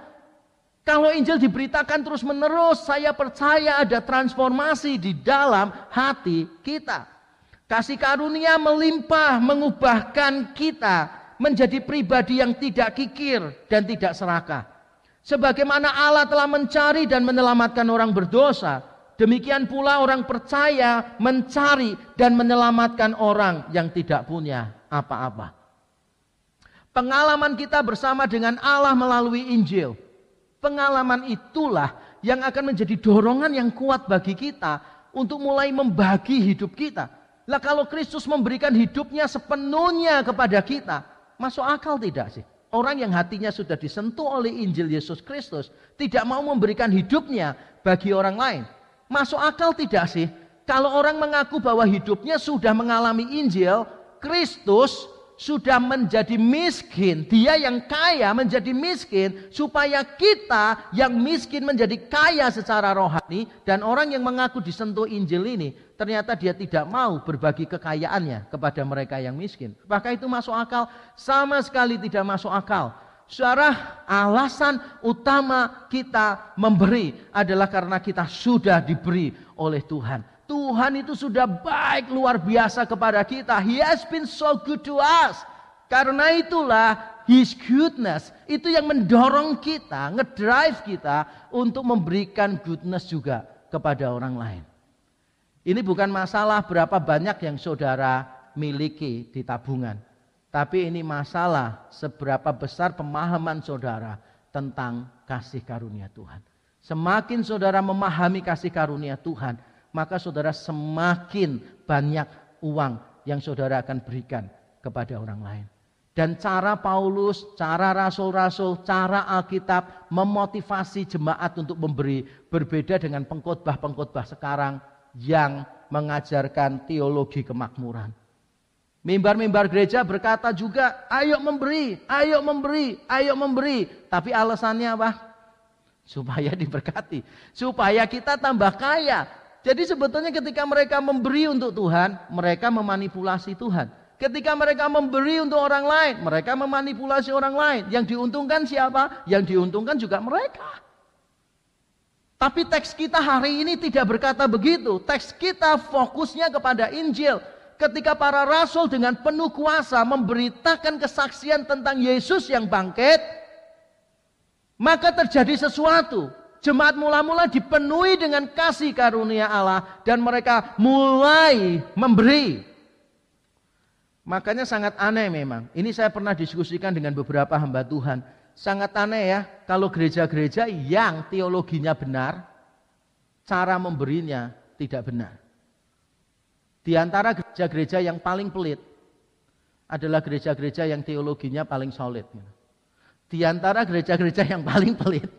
Kalau Injil diberitakan terus-menerus, saya percaya ada transformasi di dalam hati kita. Kasih karunia melimpah mengubahkan kita menjadi pribadi yang tidak kikir dan tidak serakah. Sebagaimana Allah telah mencari dan menyelamatkan orang berdosa, demikian pula orang percaya mencari dan menyelamatkan orang yang tidak punya apa-apa. Pengalaman kita bersama dengan Allah melalui Injil. Pengalaman itulah yang akan menjadi dorongan yang kuat bagi kita untuk mulai membagi hidup kita. Lah kalau Kristus memberikan hidupnya sepenuhnya kepada kita, masuk akal tidak sih? Orang yang hatinya sudah disentuh oleh Injil Yesus Kristus tidak mau memberikan hidupnya bagi orang lain. Masuk akal tidak sih? Kalau orang mengaku bahwa hidupnya sudah mengalami Injil, Kristus sudah menjadi miskin, dia yang kaya menjadi miskin, supaya kita yang miskin menjadi kaya secara rohani, dan orang yang mengaku disentuh Injil ini, ternyata dia tidak mau berbagi kekayaannya kepada mereka yang miskin. Apakah itu masuk akal? Sama sekali tidak masuk akal. Suara alasan utama kita memberi adalah karena kita sudah diberi oleh Tuhan. Tuhan itu sudah baik luar biasa kepada kita. He has been so good to us. Karena itulah His goodness itu yang mendorong kita, ngedrive kita untuk memberikan goodness juga kepada orang lain. Ini bukan masalah berapa banyak yang saudara miliki di tabungan. Tapi ini masalah seberapa besar pemahaman saudara tentang kasih karunia Tuhan. Semakin saudara memahami kasih karunia Tuhan, maka saudara semakin banyak uang yang saudara akan berikan kepada orang lain. Dan cara Paulus, cara rasul-rasul, cara Alkitab memotivasi jemaat untuk memberi berbeda dengan pengkhotbah-pengkhotbah sekarang yang mengajarkan teologi kemakmuran. Mimbar-mimbar gereja berkata juga, ayo memberi, ayo memberi, ayo memberi. Tapi alasannya apa? Supaya [LAUGHS] diberkati. Supaya kita tambah kaya. Jadi sebetulnya ketika mereka memberi untuk Tuhan, mereka memanipulasi Tuhan. Ketika mereka memberi untuk orang lain, mereka memanipulasi orang lain. Yang diuntungkan siapa? Yang diuntungkan juga mereka. Tapi teks kita hari ini tidak berkata begitu. Teks kita fokusnya kepada Injil. Ketika para rasul dengan penuh kuasa memberitakan kesaksian tentang Yesus yang bangkit, maka terjadi sesuatu Jemaat mula-mula dipenuhi dengan kasih karunia Allah dan mereka mulai memberi. Makanya sangat aneh memang. Ini saya pernah diskusikan dengan beberapa hamba Tuhan. Sangat aneh ya kalau gereja-gereja yang teologinya benar, cara memberinya tidak benar. Di antara gereja-gereja yang paling pelit adalah gereja-gereja yang teologinya paling solid. Di antara gereja-gereja yang paling pelit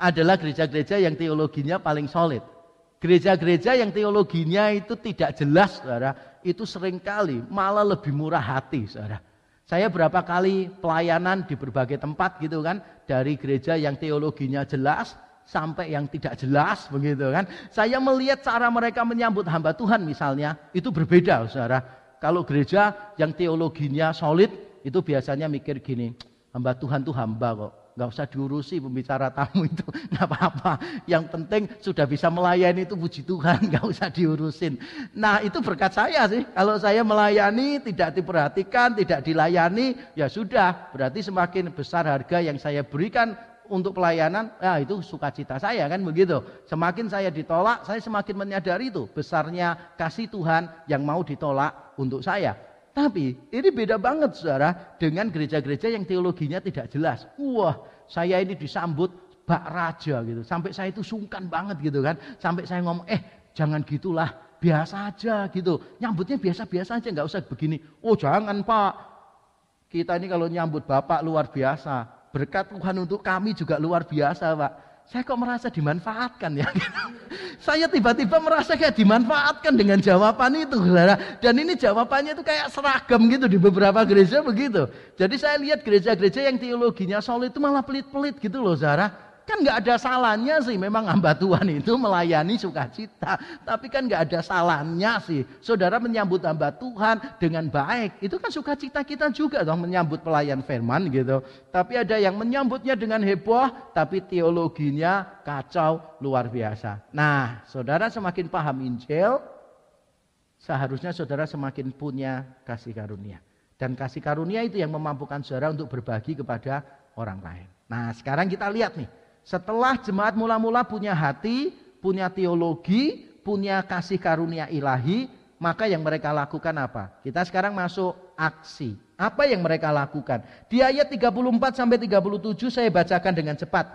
adalah gereja-gereja yang teologinya paling solid. Gereja-gereja yang teologinya itu tidak jelas, saudara, itu sering kali malah lebih murah hati, saudara. Saya berapa kali pelayanan di berbagai tempat gitu kan, dari gereja yang teologinya jelas, sampai yang tidak jelas begitu kan. Saya melihat cara mereka menyambut hamba Tuhan misalnya itu berbeda saudara. Kalau gereja yang teologinya solid itu biasanya mikir gini, hamba Tuhan tuh hamba kok nggak usah diurusi pembicara tamu [LAUGHS] itu nggak apa-apa yang penting sudah bisa melayani itu puji Tuhan [LAUGHS] nggak usah diurusin nah itu berkat saya sih kalau saya melayani tidak diperhatikan tidak dilayani ya sudah berarti semakin besar harga yang saya berikan untuk pelayanan, ya itu sukacita saya kan begitu. Semakin saya ditolak, saya semakin menyadari itu besarnya kasih Tuhan yang mau ditolak untuk saya. Tapi ini beda banget saudara dengan gereja-gereja yang teologinya tidak jelas. Wah saya ini disambut bak raja gitu. Sampai saya itu sungkan banget gitu kan. Sampai saya ngomong eh jangan gitulah biasa aja gitu. Nyambutnya biasa-biasa aja nggak usah begini. Oh jangan pak. Kita ini kalau nyambut bapak luar biasa. Berkat Tuhan untuk kami juga luar biasa pak saya kok merasa dimanfaatkan ya. [LAUGHS] saya tiba-tiba merasa kayak dimanfaatkan dengan jawaban itu. Dan ini jawabannya itu kayak seragam gitu di beberapa gereja begitu. Jadi saya lihat gereja-gereja yang teologinya solid itu malah pelit-pelit gitu loh, saudara. Kan nggak ada salahnya sih memang hamba Tuhan itu melayani sukacita. Tapi kan nggak ada salahnya sih. Saudara menyambut hamba Tuhan dengan baik. Itu kan sukacita kita juga dong menyambut pelayan firman gitu. Tapi ada yang menyambutnya dengan heboh. Tapi teologinya kacau luar biasa. Nah saudara semakin paham Injil. Seharusnya saudara semakin punya kasih karunia. Dan kasih karunia itu yang memampukan saudara untuk berbagi kepada orang lain. Nah sekarang kita lihat nih setelah jemaat mula-mula punya hati, punya teologi, punya kasih karunia ilahi, maka yang mereka lakukan apa? Kita sekarang masuk aksi. Apa yang mereka lakukan? Di ayat 34 sampai 37 saya bacakan dengan cepat.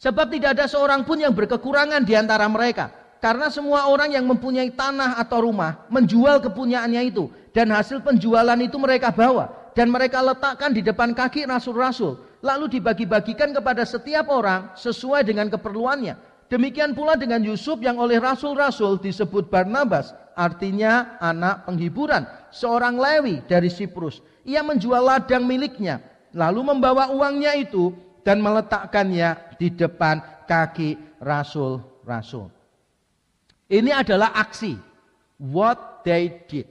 Sebab tidak ada seorang pun yang berkekurangan di antara mereka. Karena semua orang yang mempunyai tanah atau rumah menjual kepunyaannya itu. Dan hasil penjualan itu mereka bawa. Dan mereka letakkan di depan kaki rasul-rasul lalu dibagi-bagikan kepada setiap orang sesuai dengan keperluannya. Demikian pula dengan Yusuf yang oleh rasul-rasul disebut Barnabas, artinya anak penghiburan, seorang Lewi dari Siprus. Ia menjual ladang miliknya, lalu membawa uangnya itu dan meletakkannya di depan kaki rasul-rasul. Ini adalah aksi what they did.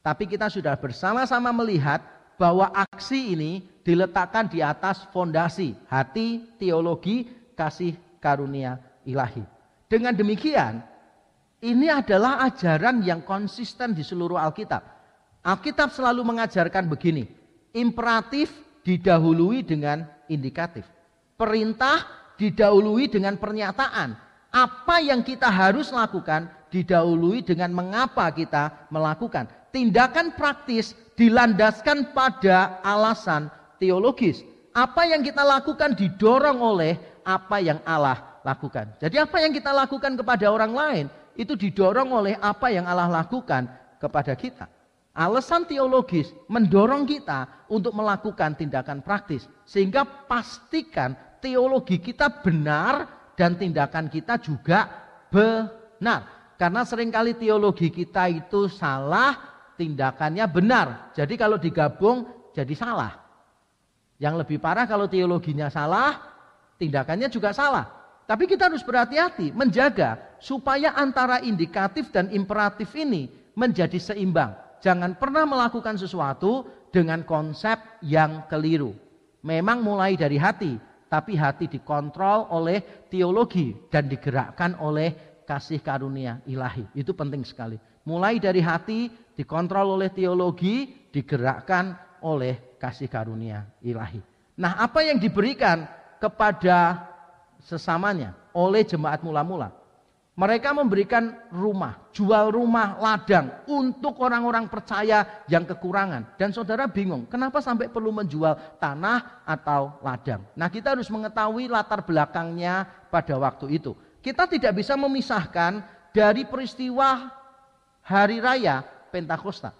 Tapi kita sudah bersama-sama melihat bahwa aksi ini diletakkan di atas fondasi hati, teologi, kasih karunia ilahi. Dengan demikian, ini adalah ajaran yang konsisten di seluruh Alkitab. Alkitab selalu mengajarkan begini, imperatif didahului dengan indikatif. Perintah didahului dengan pernyataan. Apa yang kita harus lakukan didahului dengan mengapa kita melakukan. Tindakan praktis dilandaskan pada alasan teologis. Apa yang kita lakukan didorong oleh apa yang Allah lakukan. Jadi apa yang kita lakukan kepada orang lain itu didorong oleh apa yang Allah lakukan kepada kita. Alasan teologis mendorong kita untuk melakukan tindakan praktis. Sehingga pastikan teologi kita benar dan tindakan kita juga benar. Karena sering kali teologi kita itu salah, tindakannya benar. Jadi kalau digabung jadi salah. Yang lebih parah kalau teologinya salah, tindakannya juga salah. Tapi kita harus berhati-hati menjaga supaya antara indikatif dan imperatif ini menjadi seimbang. Jangan pernah melakukan sesuatu dengan konsep yang keliru. Memang mulai dari hati, tapi hati dikontrol oleh teologi dan digerakkan oleh kasih karunia ilahi. Itu penting sekali. Mulai dari hati dikontrol oleh teologi, digerakkan oleh kasih karunia ilahi. Nah, apa yang diberikan kepada sesamanya oleh jemaat mula-mula? Mereka memberikan rumah, jual rumah, ladang untuk orang-orang percaya yang kekurangan. Dan saudara bingung, kenapa sampai perlu menjual tanah atau ladang? Nah, kita harus mengetahui latar belakangnya pada waktu itu. Kita tidak bisa memisahkan dari peristiwa hari raya Pentakosta.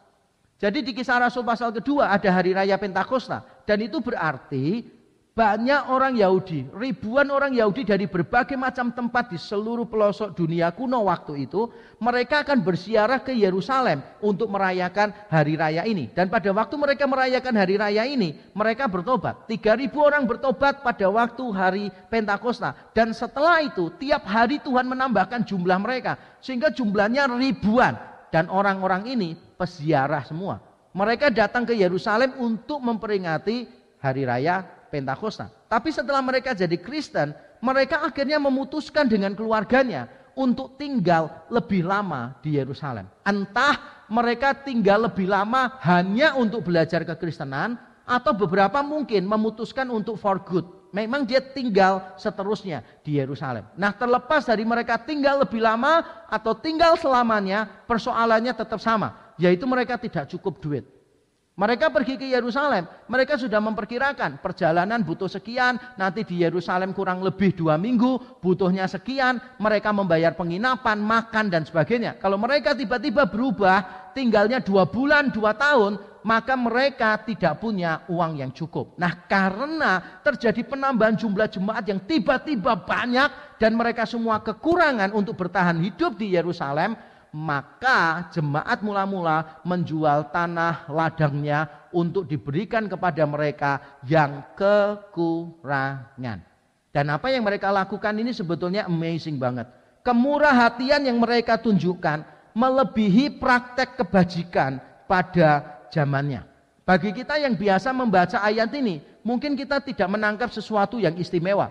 Jadi di kisah Rasul pasal kedua ada hari raya Pentakosta. Dan itu berarti banyak orang Yahudi, ribuan orang Yahudi dari berbagai macam tempat di seluruh pelosok dunia kuno waktu itu, mereka akan bersiarah ke Yerusalem untuk merayakan hari raya ini. Dan pada waktu mereka merayakan hari raya ini, mereka bertobat. 3000 orang bertobat pada waktu hari Pentakosta. Dan setelah itu, tiap hari Tuhan menambahkan jumlah mereka. Sehingga jumlahnya ribuan. Dan orang-orang ini peziarah semua. Mereka datang ke Yerusalem untuk memperingati hari raya Pentakosta. Tapi setelah mereka jadi Kristen, mereka akhirnya memutuskan dengan keluarganya untuk tinggal lebih lama di Yerusalem. Entah mereka tinggal lebih lama hanya untuk belajar kekristenan atau beberapa mungkin memutuskan untuk for good. Memang dia tinggal seterusnya di Yerusalem. Nah, terlepas dari mereka tinggal lebih lama atau tinggal selamanya, persoalannya tetap sama, yaitu mereka tidak cukup duit. Mereka pergi ke Yerusalem, mereka sudah memperkirakan perjalanan butuh sekian, nanti di Yerusalem kurang lebih dua minggu, butuhnya sekian, mereka membayar penginapan, makan dan sebagainya. Kalau mereka tiba-tiba berubah, tinggalnya dua bulan, dua tahun, maka mereka tidak punya uang yang cukup. Nah karena terjadi penambahan jumlah jemaat yang tiba-tiba banyak dan mereka semua kekurangan untuk bertahan hidup di Yerusalem, maka jemaat mula-mula menjual tanah ladangnya untuk diberikan kepada mereka yang kekurangan. Dan apa yang mereka lakukan ini sebetulnya amazing banget. Kemurah hatian yang mereka tunjukkan melebihi praktek kebajikan pada zamannya. Bagi kita yang biasa membaca ayat ini, mungkin kita tidak menangkap sesuatu yang istimewa.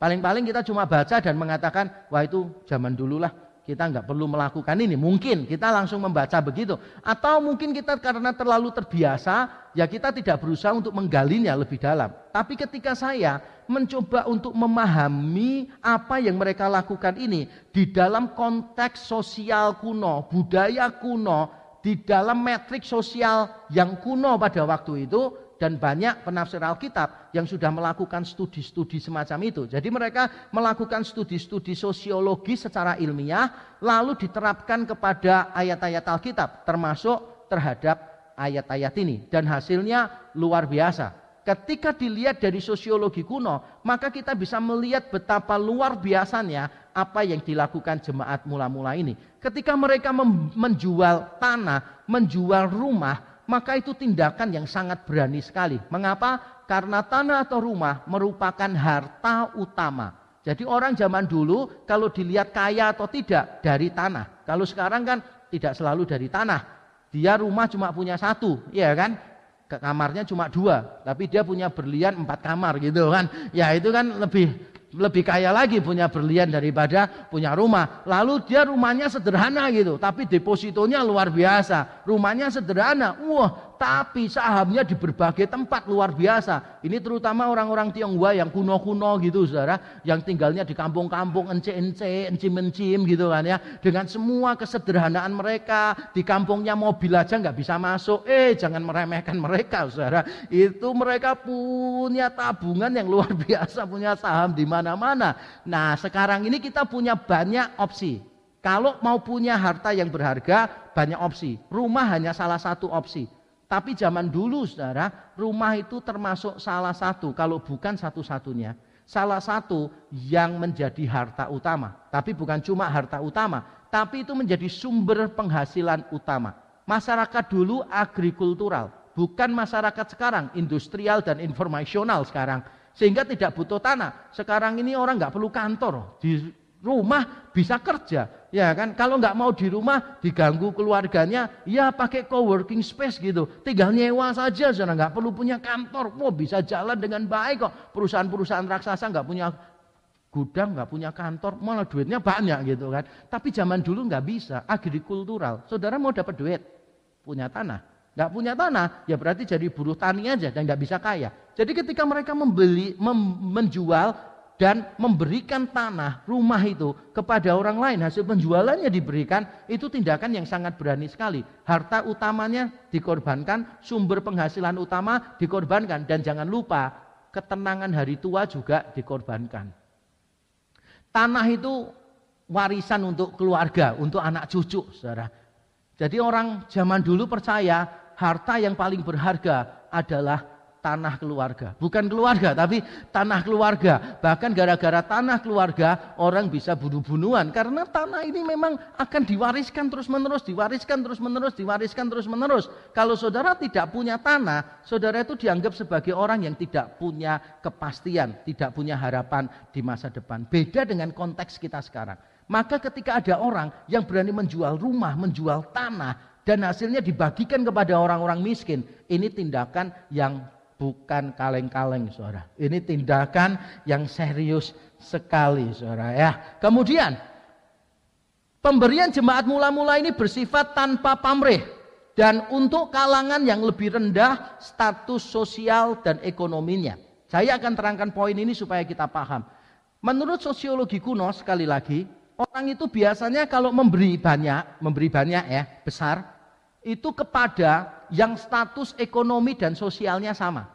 Paling-paling kita cuma baca dan mengatakan, wah itu zaman dulu lah kita nggak perlu melakukan ini. Mungkin kita langsung membaca begitu. Atau mungkin kita karena terlalu terbiasa, ya kita tidak berusaha untuk menggalinya lebih dalam. Tapi ketika saya mencoba untuk memahami apa yang mereka lakukan ini di dalam konteks sosial kuno, budaya kuno, di dalam metrik sosial yang kuno pada waktu itu, dan banyak penafsir Alkitab yang sudah melakukan studi-studi semacam itu. Jadi mereka melakukan studi-studi sosiologi secara ilmiah lalu diterapkan kepada ayat-ayat Alkitab termasuk terhadap ayat-ayat ini dan hasilnya luar biasa. Ketika dilihat dari sosiologi kuno, maka kita bisa melihat betapa luar biasanya apa yang dilakukan jemaat mula-mula ini. Ketika mereka menjual tanah, menjual rumah, maka itu tindakan yang sangat berani sekali. Mengapa? Karena tanah atau rumah merupakan harta utama. Jadi orang zaman dulu kalau dilihat kaya atau tidak dari tanah. Kalau sekarang kan tidak selalu dari tanah. Dia rumah cuma punya satu, ya kan? Kamarnya cuma dua, tapi dia punya berlian empat kamar gitu kan. Ya itu kan lebih lebih kaya lagi punya berlian daripada punya rumah. Lalu dia rumahnya sederhana gitu, tapi depositonya luar biasa. Rumahnya sederhana, wah tapi sahamnya di berbagai tempat luar biasa. Ini terutama orang-orang Tionghoa yang kuno-kuno gitu saudara, yang tinggalnya di kampung-kampung ence-ence, encim-encim gitu kan ya. Dengan semua kesederhanaan mereka, di kampungnya mobil aja nggak bisa masuk. Eh jangan meremehkan mereka saudara. Itu mereka punya tabungan yang luar [LAUGHS] biasa, punya saham di mana-mana. Nah sekarang ini kita punya banyak opsi. Kalau mau punya harta yang berharga, banyak opsi. Rumah hanya salah satu opsi tapi zaman dulu saudara, rumah itu termasuk salah satu, kalau bukan satu-satunya. Salah satu yang menjadi harta utama. Tapi bukan cuma harta utama, tapi itu menjadi sumber penghasilan utama. Masyarakat dulu agrikultural, bukan masyarakat sekarang, industrial dan informasional sekarang. Sehingga tidak butuh tanah. Sekarang ini orang nggak perlu kantor. Di rumah bisa kerja ya kan? Kalau nggak mau di rumah diganggu keluarganya ya pakai coworking space gitu. Tinggal nyewa saja sudah nggak perlu punya kantor. Mau bisa jalan dengan baik kok. Perusahaan-perusahaan raksasa nggak punya gudang nggak punya kantor malah duitnya banyak gitu kan. Tapi zaman dulu nggak bisa. Agrikultural. Saudara mau dapat duit? Punya tanah. Nggak punya tanah ya berarti jadi buruh tani aja dan nggak bisa kaya. Jadi ketika mereka membeli mem, menjual dan memberikan tanah rumah itu kepada orang lain. Hasil penjualannya diberikan itu tindakan yang sangat berani sekali. Harta utamanya dikorbankan sumber penghasilan utama dikorbankan. Dan jangan lupa ketenangan hari tua juga dikorbankan. Tanah itu warisan untuk keluarga untuk anak cucu saudara. Jadi orang zaman dulu percaya harta yang paling berharga adalah tanah keluarga. Bukan keluarga, tapi tanah keluarga. Bahkan gara-gara tanah keluarga, orang bisa bunuh-bunuhan. Karena tanah ini memang akan diwariskan terus-menerus, diwariskan terus-menerus, diwariskan terus-menerus. Kalau saudara tidak punya tanah, saudara itu dianggap sebagai orang yang tidak punya kepastian, tidak punya harapan di masa depan. Beda dengan konteks kita sekarang. Maka ketika ada orang yang berani menjual rumah, menjual tanah, dan hasilnya dibagikan kepada orang-orang miskin, ini tindakan yang bukan kaleng-kaleng saudara. Ini tindakan yang serius sekali saudara ya. Kemudian pemberian jemaat mula-mula ini bersifat tanpa pamrih dan untuk kalangan yang lebih rendah status sosial dan ekonominya. Saya akan terangkan poin ini supaya kita paham. Menurut sosiologi kuno sekali lagi, orang itu biasanya kalau memberi banyak, memberi banyak ya, besar, itu kepada yang status ekonomi dan sosialnya sama.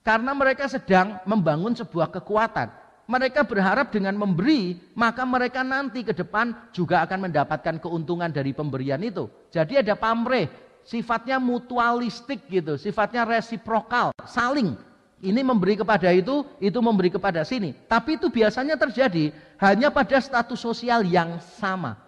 Karena mereka sedang membangun sebuah kekuatan. Mereka berharap dengan memberi, maka mereka nanti ke depan juga akan mendapatkan keuntungan dari pemberian itu. Jadi ada pamrih, sifatnya mutualistik gitu, sifatnya resiprokal, saling. Ini memberi kepada itu, itu memberi kepada sini. Tapi itu biasanya terjadi hanya pada status sosial yang sama.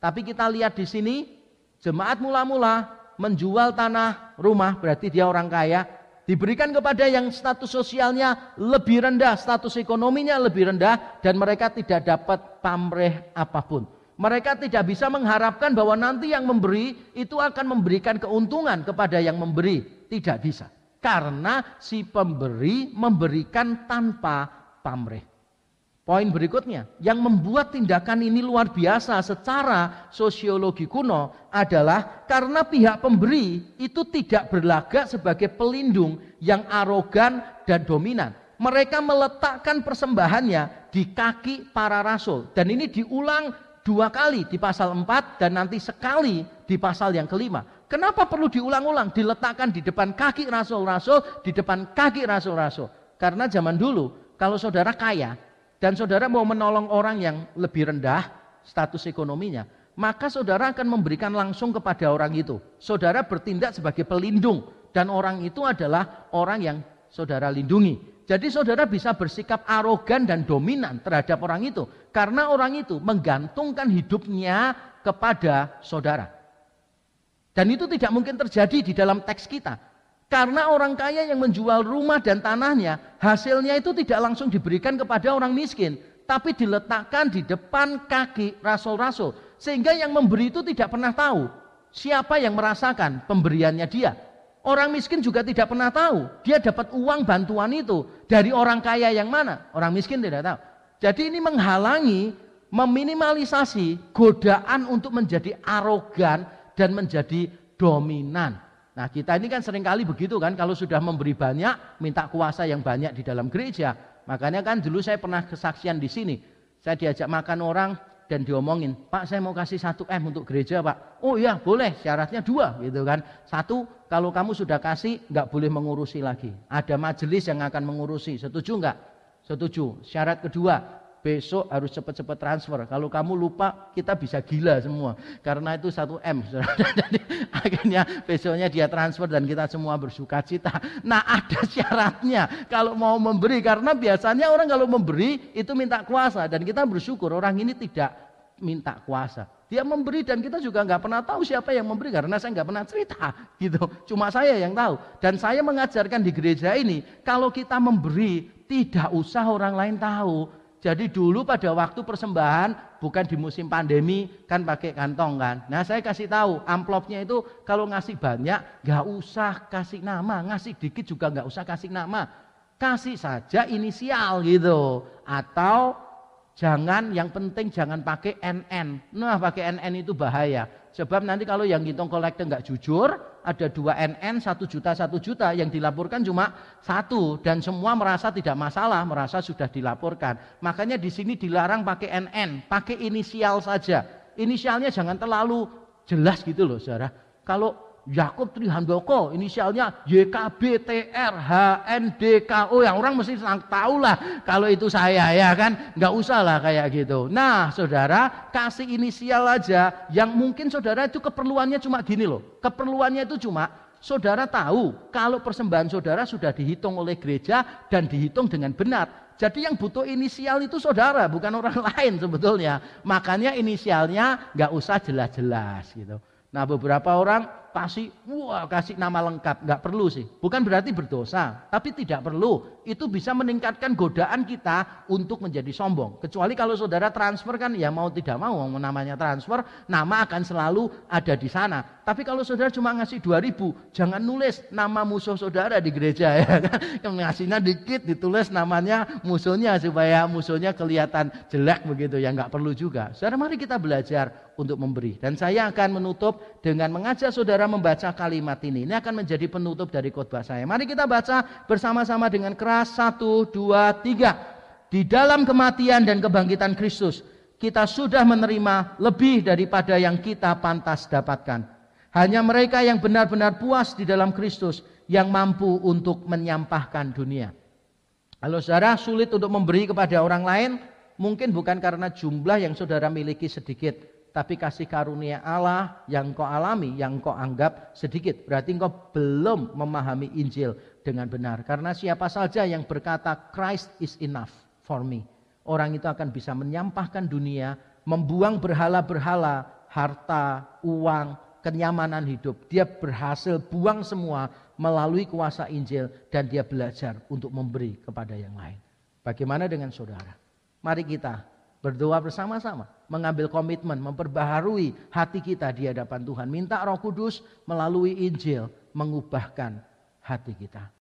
Tapi kita lihat di sini Jemaat mula-mula menjual tanah rumah, berarti dia orang kaya, diberikan kepada yang status sosialnya lebih rendah, status ekonominya lebih rendah, dan mereka tidak dapat pamrih apa pun. Mereka tidak bisa mengharapkan bahwa nanti yang memberi itu akan memberikan keuntungan kepada yang memberi. Tidak bisa. Karena si pemberi memberikan tanpa pamrih. Poin berikutnya, yang membuat tindakan ini luar biasa secara sosiologi kuno adalah karena pihak pemberi itu tidak berlagak sebagai pelindung yang arogan dan dominan. Mereka meletakkan persembahannya di kaki para rasul. Dan ini diulang dua kali di pasal 4 dan nanti sekali di pasal yang kelima. Kenapa perlu diulang-ulang? Diletakkan di depan kaki rasul-rasul, di depan kaki rasul-rasul. Karena zaman dulu, kalau saudara kaya, dan saudara mau menolong orang yang lebih rendah status ekonominya, maka saudara akan memberikan langsung kepada orang itu. Saudara bertindak sebagai pelindung dan orang itu adalah orang yang saudara lindungi. Jadi saudara bisa bersikap arogan dan dominan terhadap orang itu karena orang itu menggantungkan hidupnya kepada saudara. Dan itu tidak mungkin terjadi di dalam teks kita. Karena orang kaya yang menjual rumah dan tanahnya, hasilnya itu tidak langsung diberikan kepada orang miskin, tapi diletakkan di depan kaki rasul-rasul. Sehingga yang memberi itu tidak pernah tahu siapa yang merasakan pemberiannya dia. Orang miskin juga tidak pernah tahu dia dapat uang bantuan itu dari orang kaya yang mana. Orang miskin tidak tahu. Jadi ini menghalangi, meminimalisasi godaan untuk menjadi arogan dan menjadi dominan. Nah kita ini kan sering kali begitu kan, kalau sudah memberi banyak, minta kuasa yang banyak di dalam gereja. Makanya kan dulu saya pernah kesaksian di sini. Saya diajak makan orang dan diomongin, Pak saya mau kasih satu M untuk gereja Pak. Oh iya boleh, syaratnya dua gitu kan. Satu, kalau kamu sudah kasih nggak boleh mengurusi lagi. Ada majelis yang akan mengurusi, setuju nggak? Setuju. Syarat kedua, besok harus cepat-cepat transfer. Kalau kamu lupa, kita bisa gila semua. Karena itu satu M. [LAUGHS] Jadi akhirnya besoknya dia transfer dan kita semua bersuka cita. Nah ada [LAUGHS] syaratnya kalau mau memberi. Karena biasanya orang kalau memberi itu minta kuasa. Dan kita bersyukur orang ini tidak minta kuasa. Dia memberi dan kita juga nggak pernah tahu siapa yang memberi karena saya nggak pernah cerita [LAUGHS] gitu. Cuma saya yang tahu. Dan saya mengajarkan di gereja ini kalau kita memberi tidak usah orang lain tahu. Jadi dulu pada waktu persembahan bukan di musim pandemi kan pakai kantong kan. Nah saya kasih tahu amplopnya itu kalau ngasih banyak nggak usah kasih nama, ngasih dikit juga nggak usah kasih nama, kasih saja inisial gitu. Atau jangan yang penting jangan pakai NN. Nah pakai NN itu bahaya. Sebab nanti kalau yang ngitung kolektor nggak jujur, ada dua NN satu juta satu juta yang dilaporkan cuma satu dan semua merasa tidak masalah, merasa sudah dilaporkan. Makanya di sini dilarang pakai NN, pakai inisial saja. Inisialnya jangan terlalu jelas gitu loh, saudara. Kalau Yakub Trihandoko inisialnya YKBTR HNDKO yang orang mesti tahu lah kalau itu saya ya kan nggak usah lah kayak gitu nah saudara kasih inisial aja yang mungkin saudara itu keperluannya cuma gini loh keperluannya itu cuma Saudara tahu kalau persembahan saudara sudah dihitung oleh gereja dan dihitung dengan benar. Jadi yang butuh inisial itu saudara, bukan orang [LAUGHS] lain sebetulnya. Makanya inisialnya nggak usah jelas-jelas gitu. Nah beberapa orang kasih, wah kasih nama lengkap, nggak perlu sih. Bukan berarti berdosa, tapi tidak perlu. Itu bisa meningkatkan godaan kita untuk menjadi sombong. Kecuali kalau saudara transfer kan ya mau tidak mau, namanya transfer, nama akan selalu ada di sana. Tapi kalau saudara cuma ngasih 2000, jangan nulis nama musuh saudara di gereja [LAUGHS] ya kan. Ngasihnya dikit ditulis namanya musuhnya supaya musuhnya kelihatan jelek begitu ya nggak perlu juga. Saudara mari kita belajar untuk memberi. Dan saya akan menutup dengan mengajak saudara membaca kalimat ini. Ini akan menjadi penutup dari khotbah saya. Mari kita baca bersama-sama dengan keras. Satu, dua, tiga. Di dalam kematian dan kebangkitan Kristus, kita sudah menerima lebih daripada yang kita pantas dapatkan. Hanya mereka yang benar-benar puas di dalam Kristus yang mampu untuk menyampahkan dunia. Kalau saudara sulit untuk memberi kepada orang lain, mungkin bukan karena jumlah yang saudara miliki sedikit, tapi kasih karunia Allah yang kau alami, yang kau anggap sedikit. Berarti engkau belum memahami Injil dengan benar. Karena siapa saja yang berkata Christ is enough for me. Orang itu akan bisa menyampahkan dunia, membuang berhala-berhala, harta, uang, kenyamanan hidup. Dia berhasil buang semua melalui kuasa Injil dan dia belajar untuk memberi kepada yang lain. Bagaimana dengan saudara? Mari kita Berdoa bersama-sama, mengambil komitmen, memperbaharui hati kita di hadapan Tuhan. Minta Roh Kudus melalui Injil mengubahkan hati kita.